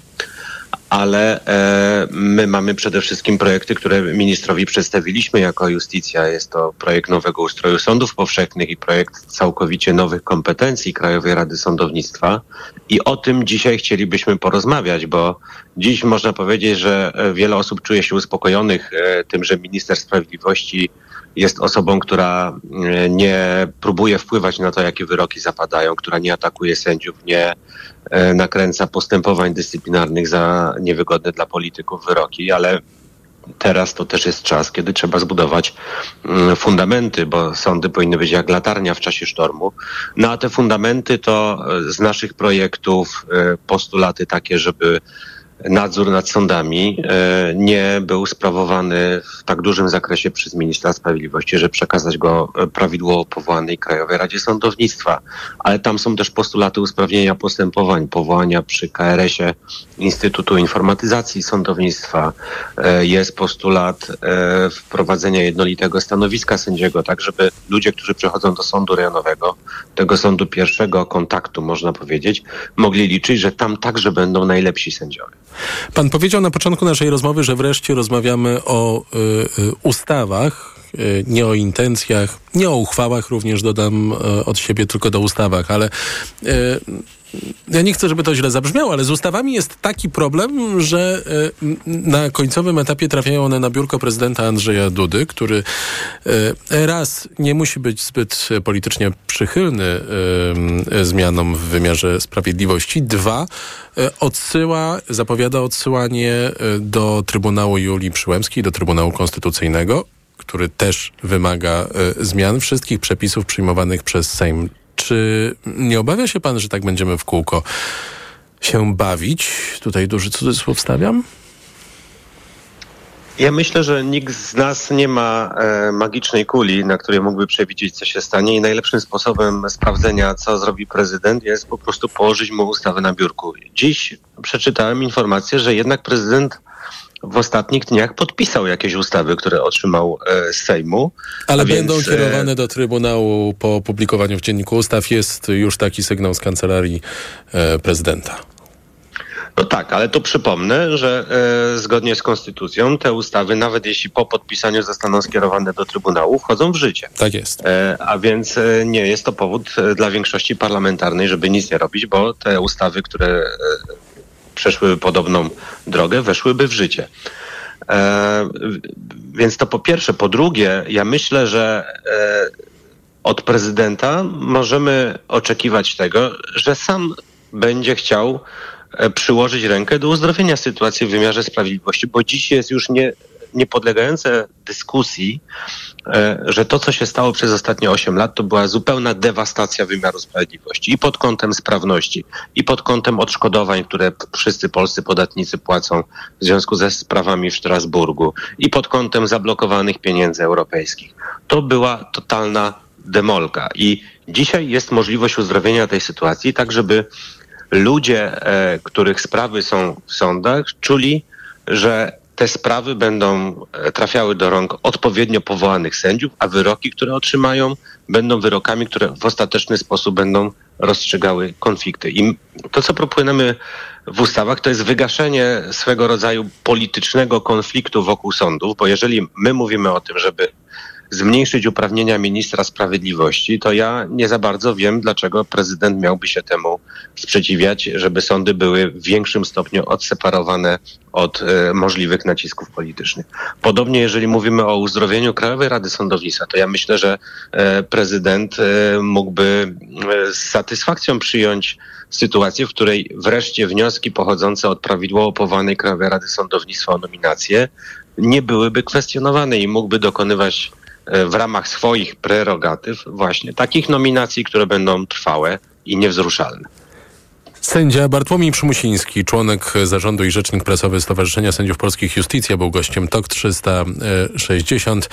ale e, my mamy przede wszystkim projekty, które ministrowi przedstawiliśmy jako Justicja. Jest to projekt nowego ustroju sądów powszechnych i projekt całkowicie nowych kompetencji Krajowej Rady Sądownictwa. I o tym dzisiaj chcielibyśmy porozmawiać, bo dziś można powiedzieć, że wiele osób czuje się uspokojonych e, tym, że minister sprawiedliwości jest osobą, która e, nie próbuje wpływać na to, jakie wyroki zapadają, która nie atakuje sędziów, nie e, nakręca postępowań dyscyplinarnych za niewygodne dla polityków wyroki, ale teraz to też jest czas, kiedy trzeba zbudować mm, fundamenty, bo sądy powinny być jak latarnia w czasie sztormu. No a te fundamenty to e, z naszych projektów postulaty takie, żeby nadzór nad sądami e, nie był sprawowany w tak dużym zakresie przez ministra sprawiedliwości, że przekazać go e, prawidłowo powołanej Krajowej Radzie Sądownictwa. Ale tam są też postulaty usprawnienia postępowań, powołania przy KRS-ie Instytutu Informatyzacji Sądownictwa. E, jest postulat wprowadzenia jednolitego stanowiska sędziego, tak żeby ludzie, którzy przychodzą do sądu rejonowego, tego sądu pierwszego kontaktu, można powiedzieć, mogli liczyć, że tam także będą najlepsi sędziowie. Pan powiedział na początku naszej rozmowy, że wreszcie rozmawiamy o y, y, ustawach, y, nie o intencjach, nie o uchwałach również dodam y, od siebie, tylko do ustawach, ale ja nie chcę, żeby to źle zabrzmiało, ale z ustawami jest taki problem, że e, na końcowym etapie trafiają one na biurko prezydenta Andrzeja Dudy, który e, raz nie musi być zbyt politycznie przychylny e, zmianom w wymiarze sprawiedliwości, dwa odsyła, zapowiada odsyłanie do Trybunału Julii Przyłębskiej, do Trybunału Konstytucyjnego, który też wymaga zmian wszystkich przepisów przyjmowanych przez Sejm czy nie obawia się pan, że tak będziemy w kółko się bawić? Tutaj duży cudzysłów stawiam. Ja myślę, że nikt z nas nie ma e, magicznej kuli, na której mógłby przewidzieć, co się stanie i najlepszym sposobem sprawdzenia, co zrobi prezydent, jest po prostu położyć mu ustawę na biurku. Dziś przeczytałem informację, że jednak prezydent w ostatnich dniach podpisał jakieś ustawy, które otrzymał e, z Sejmu. Ale będą więc, kierowane do Trybunału po opublikowaniu w Dzienniku Ustaw. Jest już taki sygnał z kancelarii e, prezydenta. No tak, ale to przypomnę, że e, zgodnie z konstytucją te ustawy, nawet jeśli po podpisaniu zostaną skierowane do Trybunału, wchodzą w życie. Tak jest. E, a więc e, nie jest to powód e, dla większości parlamentarnej, żeby nic nie robić, bo te ustawy, które przeszłyby podobną drogę, weszłyby w życie. E, więc to po pierwsze. Po drugie, ja myślę, że e, od prezydenta możemy oczekiwać tego, że sam będzie chciał e, przyłożyć rękę do uzdrowienia sytuacji w wymiarze sprawiedliwości, bo dziś jest już nie, niepodlegające dyskusji, e, że to, co się stało przez ostatnie 8 lat, to była zupełna dewastacja wymiaru sprawiedliwości i pod kątem sprawności, i pod kątem odszkodowań, które wszyscy polscy podatnicy płacą w związku ze sprawami w Strasburgu, i pod kątem zablokowanych pieniędzy europejskich. To była totalna demolka. I dzisiaj jest możliwość uzdrowienia tej sytuacji, tak żeby ludzie, e, których sprawy są w sądach, czuli, że te sprawy będą e, trafiały do rąk odpowiednio powołanych sędziów, a wyroki, które otrzymają, będą wyrokami, które w ostateczny sposób będą rozstrzygały konflikty. I to, co proponujemy w ustawach, to jest wygaszenie swego rodzaju politycznego konfliktu wokół sądów, bo jeżeli my mówimy o tym, żeby zmniejszyć uprawnienia ministra sprawiedliwości, to ja nie za bardzo wiem, dlaczego prezydent miałby się temu sprzeciwiać, żeby sądy były w większym stopniu odseparowane od e, możliwych nacisków politycznych. Podobnie, jeżeli mówimy o uzdrowieniu Krajowej Rady Sądownictwa, to ja myślę, że e, prezydent e, mógłby z satysfakcją przyjąć sytuację, w której wreszcie wnioski pochodzące od prawidłowo powołanej Krajowej Rady Sądownictwa o nominację nie byłyby kwestionowane i mógłby dokonywać w ramach swoich prerogatyw właśnie takich nominacji, które będą trwałe i niewzruszalne. Sędzia Bartłomiej Przymusiński, członek zarządu i rzecznik prasowy Stowarzyszenia Sędziów Polskich Justicja, był gościem TOK 360.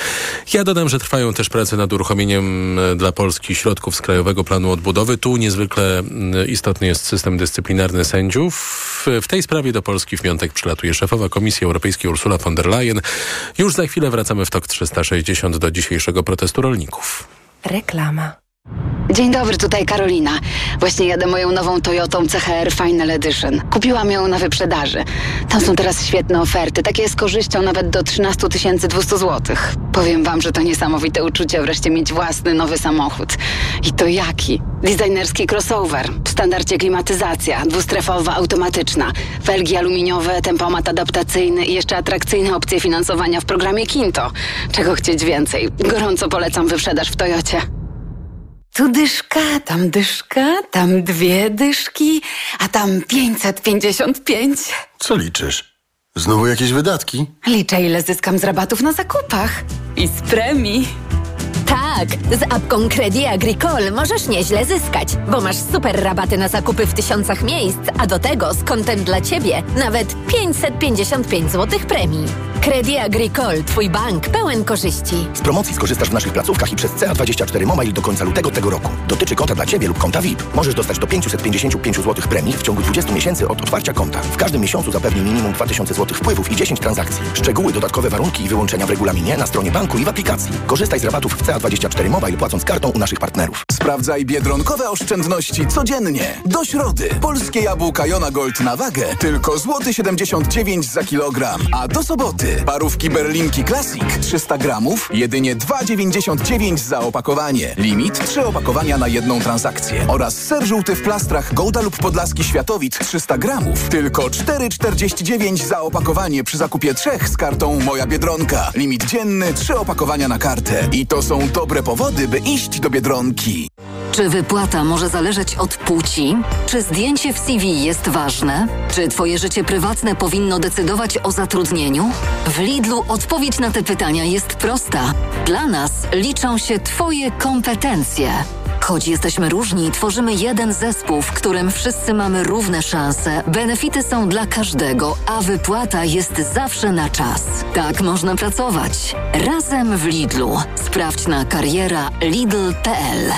Ja dodam, że trwają też prace nad uruchomieniem e, dla Polski środków z Krajowego Planu Odbudowy. Tu niezwykle istotny jest system dyscyplinarny sędziów. W tej sprawie do Polski w piątek przylatuje szefowa Komisji Europejskiej Ursula von der Leyen. Już za chwilę wracamy w TOK 360 do dzisiejszego protestu rolników. Reklama. Dzień dobry, tutaj Karolina. Właśnie jadę moją nową Toyotą CHR Final Edition. Kupiłam ją na wyprzedaży. Tam są teraz świetne oferty, takie z korzyścią nawet do 13 200 zł. Powiem wam, że to niesamowite uczucie wreszcie mieć własny nowy samochód. I to jaki? Designerski crossover, w standardzie klimatyzacja, dwustrefowa, automatyczna, felgi aluminiowe, tempomat adaptacyjny i jeszcze atrakcyjne opcje finansowania w programie Kinto. Czego chcieć więcej? Gorąco polecam wyprzedaż w Toyocie. Tu dyszka, tam dyszka, tam dwie dyszki, a tam 555. Co liczysz? Znowu jakieś wydatki? Liczę, ile zyskam z rabatów na zakupach i z premii. Tak, z apką Credit Agricole możesz nieźle zyskać, bo masz super rabaty na zakupy w tysiącach miejsc, a do tego z kontem dla Ciebie nawet 555 zł premii. Credit Agricole, Twój bank pełen korzyści. Z promocji skorzystasz w naszych placówkach i przez CA24 Mobile do końca lutego tego roku. Dotyczy konta dla Ciebie lub konta VIP. Możesz dostać do 555 zł premii w ciągu 20 miesięcy od otwarcia konta. W każdym miesiącu zapewni minimum 2000 zł wpływów i 10 transakcji. Szczegóły, dodatkowe warunki i wyłączenia w regulaminie na stronie banku i w aplikacji. Korzystaj z rabatów w CA24 Mobile płacąc kartą u naszych partnerów. Sprawdzaj biedronkowe oszczędności codziennie. Do środy. Polskie jabłka Jona Gold na wagę tylko złoty 79 za kilogram. A do soboty parówki Berlinki Classic 300 gramów jedynie 2,99 za opakowanie. Limit 3 opakowania na jedną transakcję. Oraz ser żółty w plastrach Gouda lub Podlaski Światowit 300 gramów tylko 4,49 za opakowanie przy zakupie trzech z kartą Moja Biedronka. Limit dzienny 3 opakowania na kartę. I to są dobre powody, by iść do Biedronki. Czy wypłata może zależeć od płci? Czy zdjęcie w CV jest ważne? Czy twoje życie prywatne powinno decydować o zatrudnieniu? W Lidlu odpowiedź na te pytania jest prosta. Dla nas liczą się twoje kompetencje. Choć jesteśmy różni, tworzymy jeden zespół, w którym wszyscy mamy równe szanse. Benefity są dla każdego, a wypłata jest zawsze na czas. Tak można pracować. Razem w Lidlu. Sprawdź na kariera lidl.pl.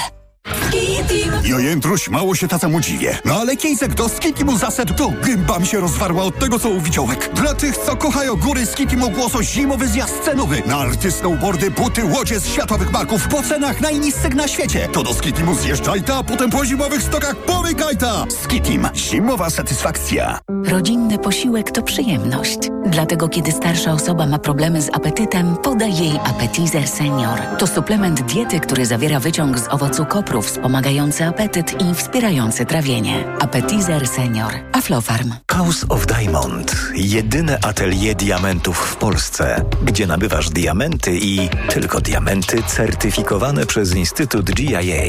Jojętruś, mało się tacemu dziwię. No ale Kiejsek do Skitimu zaset to gęba mi się rozwarła od tego, co u widziołek. Dla tych, co kochają góry, Skitimu ogłoso zimowy zjazd cenowy. Na arty, snowboardy, buty, łodzie z światowych marków po cenach najniższych na świecie. To do Skitimu zjeżdżaj ta, a potem po zimowych stokach pomykaj ta. Skitim. Zimowa satysfakcja. Rodzinny posiłek to przyjemność. Dlatego kiedy starsza osoba ma problemy z apetytem, podaj jej Appetizer Senior. To suplement diety, który zawiera wyciąg z owocu kopru wspomagający apetyt i wspierający trawienie. Appetizer Senior. Aflofarm. House of Diamond. Jedyne atelier diamentów w Polsce, gdzie nabywasz diamenty i tylko diamenty certyfikowane przez Instytut GIA.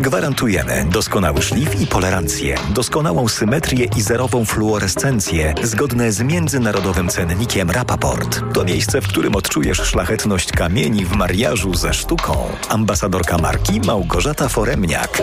Gwarantujemy doskonały szlif i polerancję, doskonałą symetrię i zerową fluorescencję zgodne z międzynarodowym cennikiem Rapaport. To miejsce, w którym odczujesz szlachetność kamieni w mariażu ze sztuką. Ambasadorka marki Małgorzata Foremniak.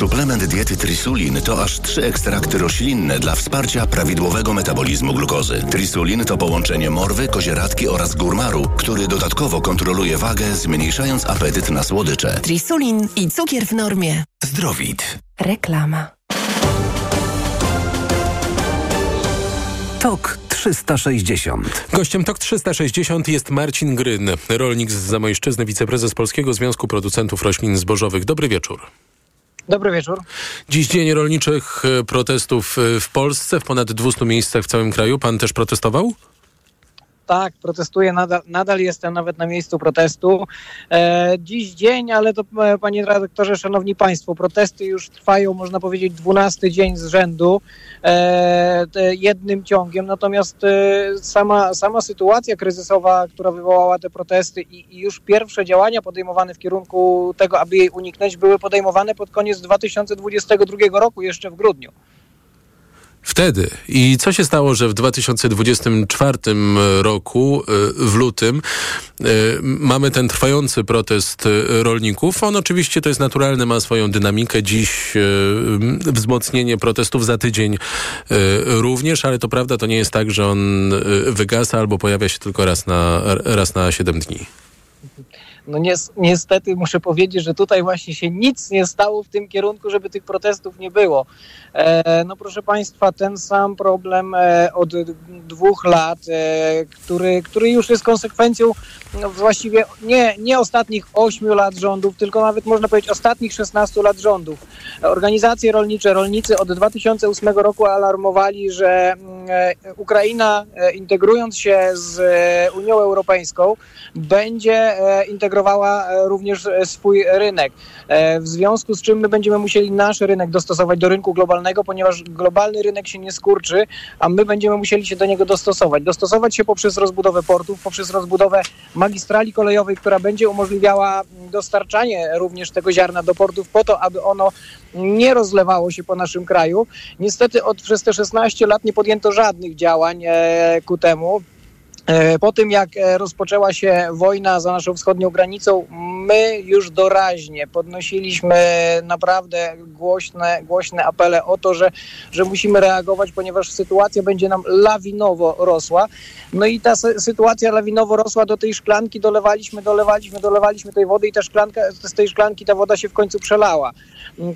Suplement diety Trisulin to aż trzy ekstrakty roślinne dla wsparcia prawidłowego metabolizmu glukozy. Trisulin to połączenie morwy, kozieradki oraz górmaru, który dodatkowo kontroluje wagę, zmniejszając apetyt na słodycze. Trisulin i cukier w normie. Zdrowit. Reklama. TOK 360. Gościem TOK 360 jest Marcin Gryn, rolnik z Zamojszczyzny, wiceprezes Polskiego Związku Producentów Roślin Zbożowych. Dobry wieczór. Dobry wieczór. Dziś dzień rolniczych e, protestów e, w Polsce, w ponad 200 miejscach w całym kraju. Pan też protestował? Tak, protestuję, nadal, nadal jestem nawet na miejscu protestu. E, dziś dzień, ale to e, panie redaktorze, szanowni państwo, protesty już trwają, można powiedzieć, 12 dzień z rzędu, e, jednym ciągiem, natomiast e, sama, sama sytuacja kryzysowa, która wywołała te protesty i, i już pierwsze działania podejmowane w kierunku tego, aby jej uniknąć, były podejmowane pod koniec 2022 roku, jeszcze w grudniu. Wtedy. I co się stało, że w 2024 roku, e, w lutym, e, mamy ten trwający protest e, rolników? On oczywiście to jest naturalny, ma swoją dynamikę. Dziś wzmocnienie protestów za tydzień również, ale to prawda, to nie jest tak, że on wygasa albo pojawia się tylko raz na, raz na 7 dni. No niestety muszę powiedzieć, że tutaj właśnie się nic nie stało w tym kierunku, żeby tych protestów nie było. E, no proszę Państwa, ten sam problem e, od dwóch lat, e, który, który już jest konsekwencją no, właściwie nie, nie ostatnich ośmiu lat rządów, tylko nawet można powiedzieć ostatnich 16 lat rządów. Organizacje rolnicze, rolnicy od 2008 roku alarmowali, że Ukraina integrując się z Unią Europejską będzie integrowała również swój rynek. W związku z czym my będziemy musieli nasz rynek dostosować do rynku globalnego ponieważ globalny rynek się nie skurczy, a my będziemy musieli się do niego dostosować. Dostosować się poprzez rozbudowę portów, poprzez rozbudowę magistrali kolejowej, która będzie umożliwiała dostarczanie również tego ziarna do portów po to, aby ono nie rozlewało się po naszym kraju. Niestety od, przez te 16 lat nie podjęto żadnych działań e, ku temu. E, po tym, jak e, rozpoczęła się wojna za naszą wschodnią granicą, my już doraźnie podnosiliśmy naprawdę głośne, głośne apele o to, że, że musimy reagować, ponieważ sytuacja będzie nam lawinowo rosła. No i ta sytuacja lawinowo rosła do tej szklanki, dolewaliśmy, dolewaliśmy, dolewaliśmy tej wody i ta szklanka, z tej szklanki ta woda się w końcu przelała.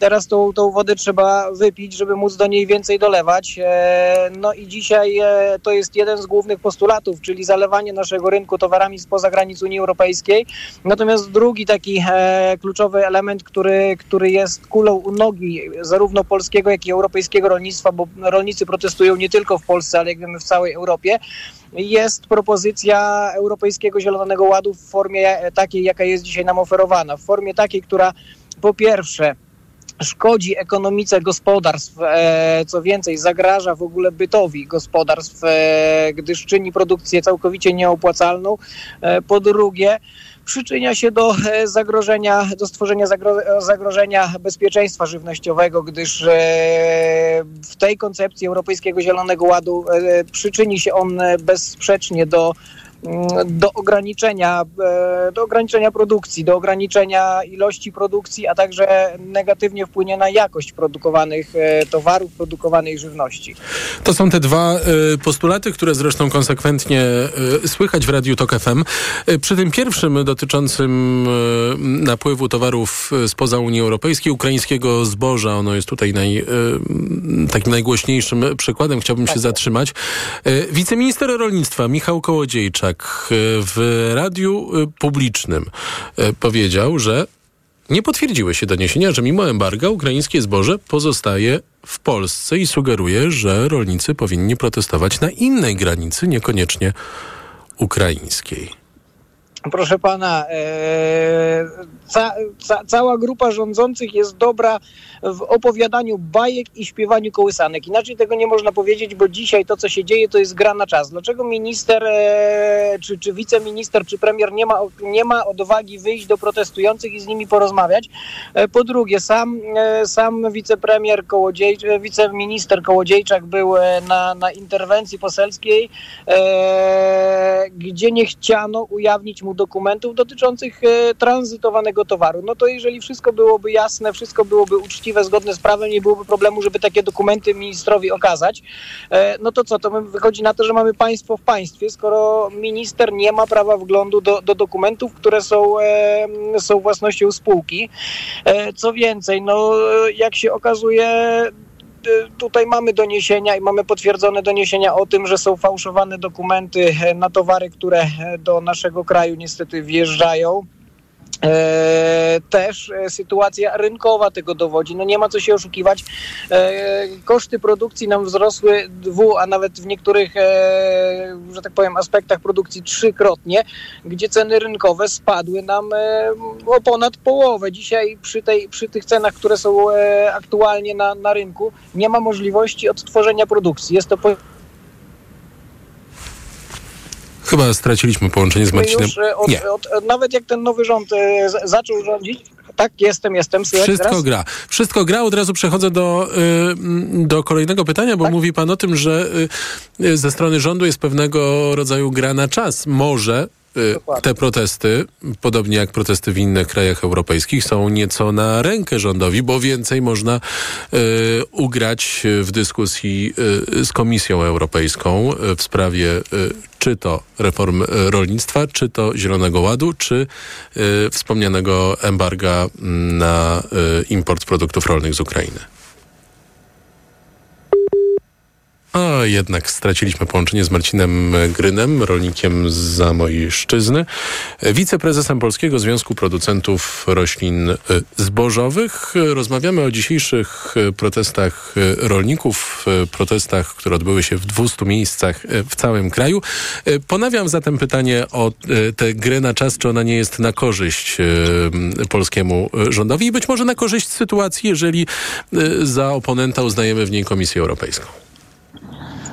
Teraz tą, tą wodę trzeba wypić, żeby móc do niej więcej dolewać. E, no i dzisiaj to jest jeden z głównych postulatów, czyli zalewanie naszego rynku towarami spoza granic Unii Europejskiej. Natomiast drugi taki e, kluczowy element, który, który jest kulą u nogi zarówno polskiego, jak i europejskiego rolnictwa, bo rolnicy protestują nie tylko w Polsce, ale jak wiemy w całej Europie, jest propozycja Europejskiego Zielonego Ładu w formie takiej, jaka jest dzisiaj nam oferowana. W formie takiej, która po pierwsze szkodzi ekonomice gospodarstw, e, co więcej, zagraża w ogóle bytowi gospodarstw, e, gdyż czyni produkcję całkowicie nieopłacalną. E, po drugie, przyczynia się do zagrożenia, do stworzenia zagrożenia bezpieczeństwa żywnościowego, gdyż w tej koncepcji Europejskiego Zielonego Ładu przyczyni się on bezsprzecznie do do ograniczenia, e, do ograniczenia produkcji, do ograniczenia ilości produkcji, a także negatywnie wpłynie na jakość produkowanych e, towarów, produkowanej żywności. To są te dwa e, postulaty, które zresztą konsekwentnie słychać w Radiu Tok FM. Przy tym pierwszym dotyczącym napływu towarów spoza Unii Europejskiej, ukraińskiego zboża, ono jest tutaj naj, takim najgłośniejszym przykładem, chciałbym tak. się zatrzymać. Wiceminister rolnictwa Michał Kołodziejczak tak w radiu y, publicznym y, powiedział, że nie potwierdziły się doniesienia, że mimo embarga ukraińskie zboże pozostaje w Polsce i sugeruje, że rolnicy powinni protestować na innej granicy, niekoniecznie ukraińskiej. Proszę pana, e, ca, ca, cała grupa rządzących jest dobra w opowiadaniu bajek i śpiewaniu kołysanek. Inaczej tego nie można powiedzieć, bo dzisiaj to, co się dzieje, to jest gra na czas. Dlaczego minister, e, czy, czy wiceminister, czy premier nie ma, nie ma odwagi wyjść do protestujących i z nimi porozmawiać? E, po drugie, sam, sam wicepremier Kołodziej, wiceminister Kołodziejczak był na, na interwencji poselskiej, gdzie nie chciano ujawnić mu dokumentów dotyczących e, tranzytowanego towaru. No to jeżeli wszystko byłoby jasne, wszystko byłoby uczciwe, zgodne z prawem, nie byłoby problemu, żeby takie dokumenty ministrowi okazać, e, no to co, to wychodzi na to, że mamy państwo w państwie, skoro minister nie ma prawa wglądu do, do dokumentów, które są, e, są własnością spółki. Co więcej, no jak się okazuje, tutaj mamy doniesienia i mamy potwierdzone doniesienia o tym, że są fałszowane dokumenty na towary, które do naszego kraju niestety wjeżdżają. E, też e, sytuacja rynkowa tego dowodzi. No nie ma co się oszukiwać. E, koszty produkcji nam wzrosły dwu, a nawet w niektórych, że tak powiem, aspektach produkcji trzykrotnie, gdzie ceny rynkowe spadły nam o ponad połowę. Dzisiaj przy, tej, przy tych cenach, które są aktualnie na, na rynku, nie ma możliwości odtworzenia produkcji. Jest to Chyba straciliśmy połączenie z Marcinem. Już e, od, Nie. Od, od, nawet jak ten nowy rząd e, zaczął rządzić, tak, jestem, jestem. Słychać Wszystko teraz? gra. Wszystko gra. Od razu przechodzę do, y, do kolejnego pytania, bo tak? mówi pan o tym, że y, ze strony rządu jest pewnego rodzaju gra na czas. Może Dokładnie. te protesty, podobnie jak protesty w innych krajach europejskich, są nieco na rękę rządowi, bo więcej można y, ugrać w dyskusji y, z Komisją Europejską w sprawie y, czy to reform rolnictwa, czy to Zielonego Ładu, czy wspomnianego embarga na import produktów rolnych z Ukrainy. A jednak straciliśmy połączenie z Marcinem Grynem, rolnikiem z Zamojszczyzny, wiceprezesem Polskiego Związku Producentów Roślin e, Zbożowych. Rozmawiamy o dzisiejszych e, protestach e, rolników, protestach, które odbyły się w 200 miejscach w całym kraju. Ponawiam zatem pytanie o tę grę na czas, czy ona nie jest na korzyść polskiemu rządowi i być może na korzyść sytuacji, jeżeli za oponenta uznajemy w niej Komisję Europejską.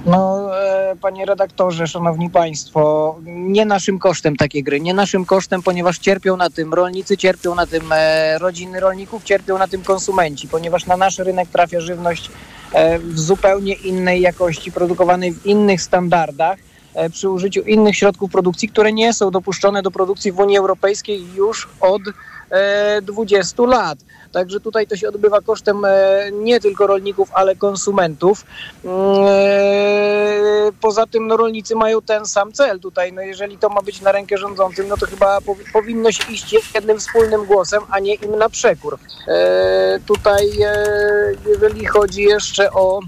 No, e, panie redaktorze, szanowni państwo, nie naszym kosztem takie gry, nie naszym kosztem, ponieważ cierpią na tym rolnicy, cierpią na tym e, rodziny rolników, cierpią na tym konsumenci, ponieważ na nasz rynek trafia żywność e, w zupełnie innej jakości, produkowanej w innych standardach przy użyciu innych środków produkcji, które nie są dopuszczone do produkcji w Unii Europejskiej już od 20 lat. Także tutaj to się odbywa kosztem e, nie tylko rolników, ale konsumentów. Mm, e, poza tym no, rolnicy mają ten sam cel tutaj. No, jeżeli to ma być na rękę rządzącym, no to chyba powinno się iść jednym wspólnym głosem, a nie im na przekór. E, tutaj jeżeli chodzi jeszcze o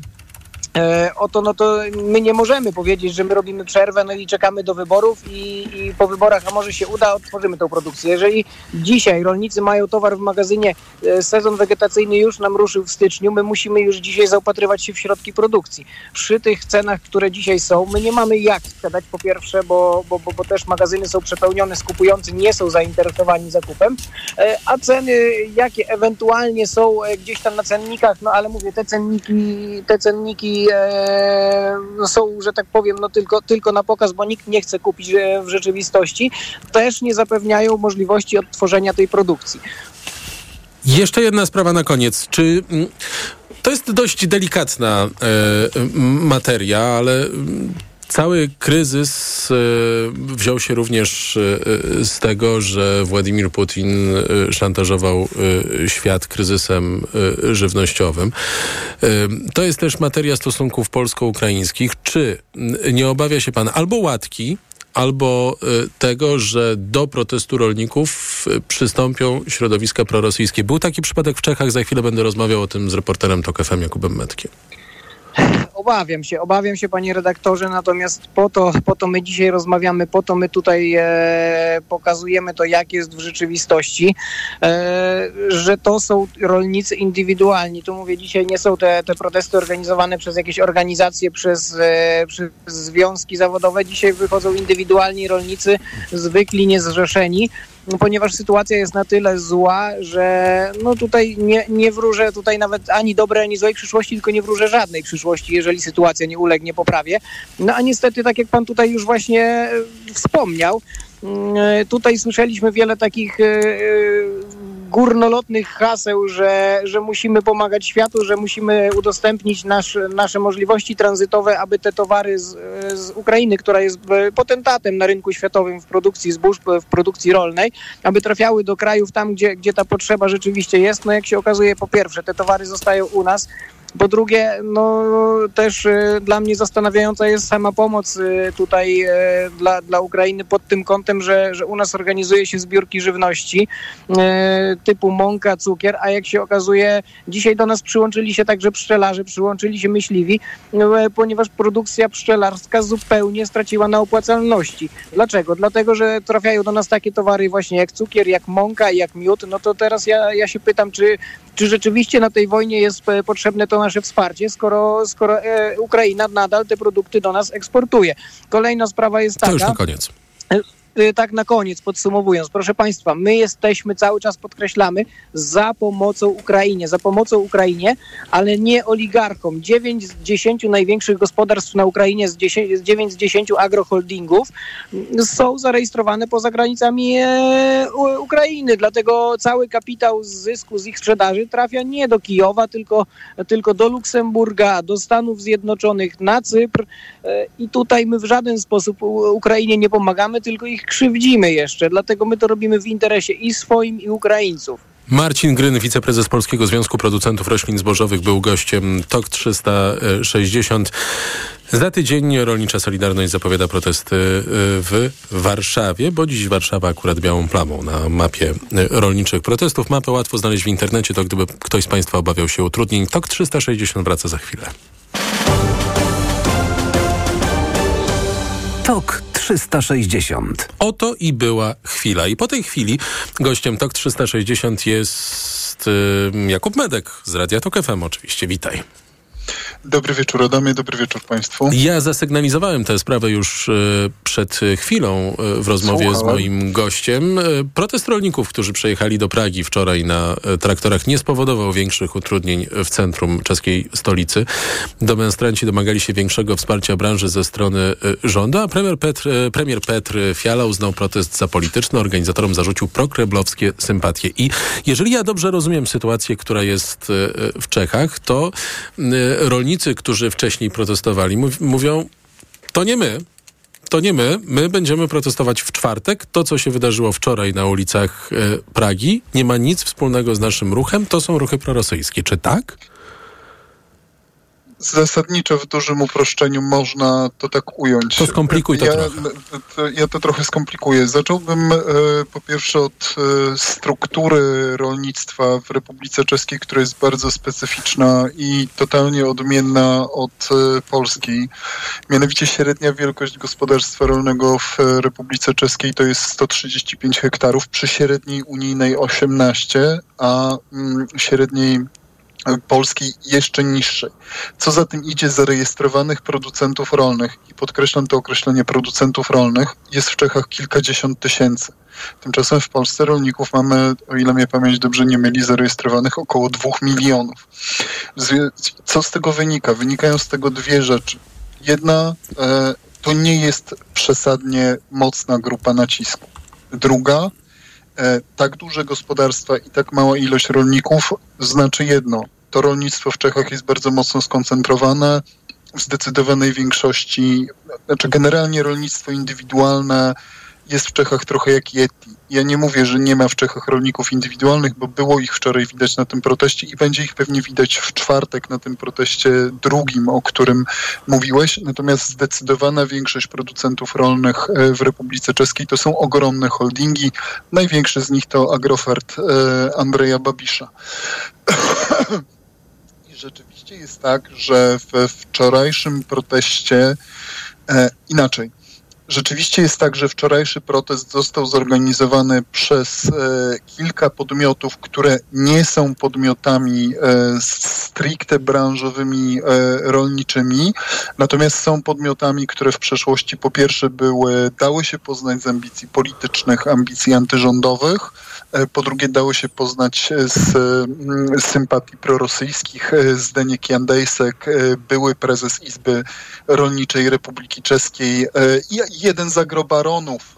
oto no to my nie możemy powiedzieć, że my robimy przerwę no i czekamy do wyborów i, i, po wyborach, a może się uda, otworzymy tą produkcję. Jeżeli dzisiaj rolnicy mają towar w magazynie, e, sezon wegetacyjny już nam ruszył w styczniu, my musimy już dzisiaj zaopatrywać się w środki produkcji. Przy tych cenach, które dzisiaj są, my nie mamy jak sprzedać po pierwsze, bo, bo, bo, bo też magazyny są przepełnione, skupujący nie są zainteresowani zakupem, e, a ceny, jakie ewentualnie są gdzieś tam na cennikach, no ale mówię, te cenniki, te cenniki e, są, że tak powiem, no tylko, tylko na pokaz, bo nikt nie chce kupić w rzeczywistości, też nie zapewniają możliwości odtworzenia tej produkcji. Jeszcze jedna sprawa na koniec. Czy mm, to jest dość delikatna e, materia, ale mm, Cały kryzys e, wziął się również e, z tego, że Władimir Putin e, szantażował świat kryzysem żywnościowym. To jest też materia stosunków polsko-ukraińskich. Czy nie obawia się pan albo łatki, albo tego, że do protestu rolników przystąpią środowiska prorosyjskie. Był taki przypadek w Czechach, za chwilę będę rozmawiał o tym z reporterem TOK Jakubem Metkiem. Obawiam się, obawiam się, panie redaktorze, natomiast po to, po to my dzisiaj rozmawiamy, po to my tutaj e, pokazujemy to, jak jest w rzeczywistości, e, że to są rolnicy indywidualni. Tu mówię, dzisiaj nie są te, te protesty organizowane przez jakieś organizacje, przez, e, przez związki zawodowe. Dzisiaj wychodzą indywidualni rolnicy, zwykli, niezrzeszeni, ponieważ sytuacja jest na tyle zła, że no tutaj nie, nie wróżę tutaj nawet ani dobrej, ani złej przyszłości, tylko nie wróżę żadnej przyszłości, jeżeli sytuacja nie ulegnie poprawie. No a niestety, tak jak pan tutaj już właśnie e, wspomniał, mm, e, tutaj słyszeliśmy wiele takich e, górnolotnych haseł, że, że musimy pomagać światu, że musimy udostępnić nasz, nasze możliwości tranzytowe, aby te towary z, z Ukrainy, która jest potentatem na rynku światowym w produkcji zbóż, w produkcji rolnej, aby trafiały do krajów tam, gdzie, gdzie ta potrzeba rzeczywiście jest. No jak się okazuje, po pierwsze, te towary zostają u nas, po drugie, no też y, dla mnie zastanawiająca jest sama pomoc y, tutaj y, dla, dla Ukrainy pod tym kątem, że, że u nas organizuje się zbiórki żywności typu mąka, cukier, a jak się okazuje, dzisiaj do nas przyłączyli się także pszczelarze, przyłączyli się myśliwi, ponieważ produkcja pszczelarska zupełnie straciła na opłacalności. Dlaczego? Dlatego, że trafiają do nas takie towary właśnie jak cukier, jak mąka, jak miód. No to teraz ja, ja się pytam, czy, czy rzeczywiście na tej wojnie jest potrzebne to nasze wsparcie, skoro, skoro e, Ukraina nadal te produkty do nas eksportuje. Kolejna sprawa jest taka... To już na koniec. Y, tak na koniec, podsumowując, proszę Państwa, my jesteśmy, cały czas podkreślamy, za pomocą Ukrainie, za pomocą Ukrainie, ale nie oligarchom. 9 z 10 największych gospodarstw na Ukrainie, z 10, 9 z 10 agroholdingów są zarejestrowane poza granicami e, Ukrainy, dlatego cały kapitał z zysku z ich sprzedaży trafia nie do Kijowa, tylko, tylko do Luksemburga, do Stanów Zjednoczonych, na Cypr. E, i tutaj my w żaden sposób Ukrainie nie pomagamy, tylko ich krzywdzimy jeszcze, dlatego my to robimy w interesie i swoim, i Ukraińców. Marcin Gryn, wiceprezes Polskiego Związku Producentów Roślin Zbożowych, był gościem TOK 360. Za tydzień Rolnicza Solidarność zapowiada protesty y, w Warszawie, bo dziś Warszawa akurat białą plamą na mapie y, rolniczych protestów. Mapę łatwo znaleźć w internecie, to gdyby ktoś z Państwa obawiał się utrudnień. TOK 360 wraca za chwilę. TOK 360. Oto i była chwila. I po tej chwili gościem TOK 360 jest y, Jakub Medek z Radia TOK FM oczywiście. Witaj. Dobry wieczór Adamie, dobry wieczór Państwu. Ja zasygnalizowałem tę sprawę już e, przed chwilą e, w rozmowie Słuchałem. z moim gościem. E, protest rolników, którzy przejechali do Pragi wczoraj na traktorach nie spowodował większych utrudnień w centrum czeskiej stolicy. Demonstranci domagali się większego wsparcia branży ze strony rządu, a premier Petr, premier Petr Fiala uznał protest za polityczny. Organizatorom zarzucił prokreblowskie sympatie. I jeżeli ja dobrze rozumiem sytuację, która jest w Czechach, to rolnicy, którzy wcześniej protestowali, mówią, to nie my, to nie my. My będziemy protestować w czwartek. To, co się wydarzyło wczoraj na ulicach e, Pragi, nie ma nic wspólnego z naszym ruchem. To są ruchy prorosyjskie. Czy tak? Zasadniczo w dużym uproszczeniu można to tak ująć. To skomplikuj to ja, trochę. To, ja to trochę skomplikuję. Zacząłbym e, po pierwsze od e, struktury rolnictwa w Republice Czeskiej, która jest bardzo specyficzna i totalnie odmienna od e, polskiej. Mianowicie średnia wielkość gospodarstwa rolnego w Republice Czeskiej to jest 135 hektarów, przy średniej unijnej 18, a mm, średniej Polski jeszcze niższej. Co za tym idzie, zarejestrowanych producentów rolnych, i podkreślam to określenie producentów rolnych, jest w Czechach kilkadziesiąt tysięcy. Tymczasem w Polsce rolników mamy, o ile mnie pamięć dobrze nie myli, zarejestrowanych około dwóch milionów. Co z tego wynika? Wynikają z tego dwie rzeczy. Jedna, e, to nie jest przesadnie mocna grupa nacisku. Druga, tak duże gospodarstwa i tak mała ilość rolników znaczy jedno to rolnictwo w Czechach jest bardzo mocno skoncentrowane. W zdecydowanej większości, znaczy generalnie rolnictwo indywidualne jest w Czechach trochę jak Yeti. Ja nie mówię, że nie ma w Czechach rolników indywidualnych, bo było ich wczoraj widać na tym proteście i będzie ich pewnie widać w czwartek na tym proteście drugim, o którym mówiłeś. Natomiast zdecydowana większość producentów rolnych e, w Republice Czeskiej to są ogromne holdingi. Największy z nich to Agrofert e, Andrzeja Babisza. rzeczywiście jest tak, że we wczorajszym proteście e, inaczej. Rzeczywiście jest tak, że wczorajszy protest został zorganizowany przez e, kilka podmiotów, które nie są podmiotami e, stricte branżowymi, e, rolniczymi, natomiast są podmiotami, które w przeszłości po pierwsze były, dały się poznać z ambicji politycznych, ambicji antyrządowych, Po drugie, dało się poznać z, mm, z sympatii prorosyjskich Zdeněk Jandejsek, były prezes Izby Rolniczej Republiki Czeskiej i jeden z agrobaronów,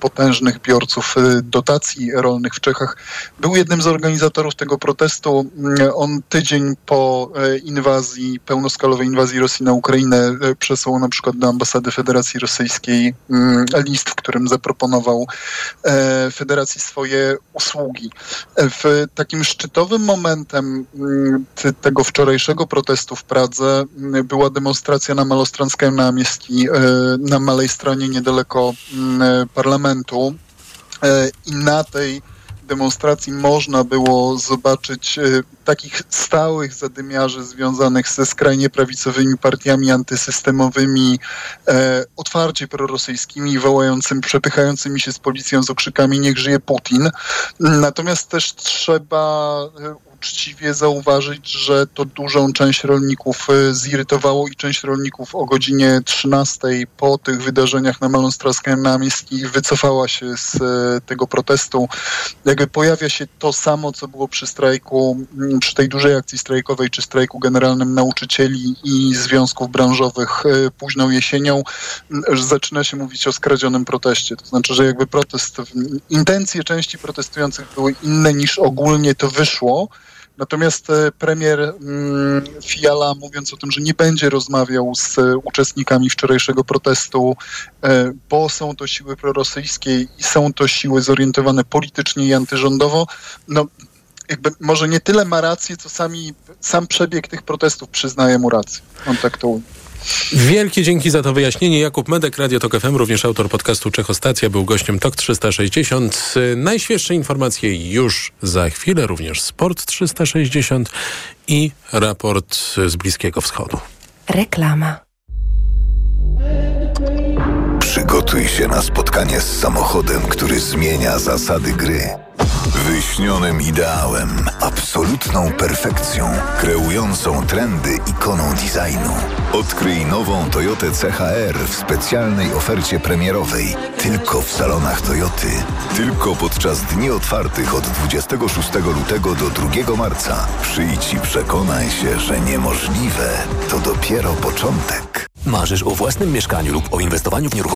potężnych biorców dotacji rolnych w Czechach, był jednym z organizatorów tego protestu. Mm, on tydzień po inwazji, pełnoskalowej inwazji Rosji na Ukrainę przesłał na przykład do ambasady Federacji Rosyjskiej mm, list, w którym zaproponował e, Federacji swoje usługi. W takim szczytowym momentem mm, tego wczorajszego protestu w Pradze mm, była demonstracja na Malostranskim Namiestki, e, na Malej Stronie niedaleko parlamentu e, i na tej demonstracji można było zobaczyć e, takich stałych zadymiarzy związanych ze skrajnie prawicowymi partiami antysystemowymi, e, otwarcie prorosyjskimi, wołającymi, przepychającymi się z policją z okrzykami niech żyje Putin. Natomiast też trzeba e, uczciwie zauważyć, że to dużą część rolników e, zirytowało i część rolników o godzinie 13 po tych wydarzeniach na Malonstraskim Namiestki wycofała się z e, tego protestu. Jakby pojawia się to samo, co było przy strajku, przy tej dużej akcji strajkowej, czy strajku generalnym nauczycieli i związków branżowych e, późną jesienią, zaczyna się mówić o skradzionym proteście. To znaczy, że jakby protest, intencje części protestujących były inne niż ogólnie to wyszło. Natomiast e, premier mm, Fiala, mówiąc o tym, że nie będzie rozmawiał z uczestnikami wczorajszego protestu, e, bo są to siły prorosyjskie i są to siły zorientowane politycznie i antyrządowo, no jakby może nie tyle ma rację, co sami, sam przebieg tych protestów przyznaje mu rację. On tak to Wielkie dzięki za to wyjaśnienie. Jakub Medek, Radio Tok FM, również autor podcastu Czechostacja, był gościem TOK 360. Najświeższe informacje już za chwilę, również Sport 360 i raport z Bliskiego Wschodu. Reklama. Przygotuj się na spotkanie z samochodem, który zmienia zasady gry. Wyśnionym ideałem, absolutną perfekcją, kreującą trendy ikoną designu. Odkryj nową Toyotę CHR w specjalnej ofercie premierowej. Tylko w salonach Toyoty. Tylko podczas dni otwartych od 26 lutego do 2 marca. Przyjdź i przekonaj się, że niemożliwe to dopiero początek. Marzysz o własnym mieszkaniu lub o inwestowaniu w nieruchomości?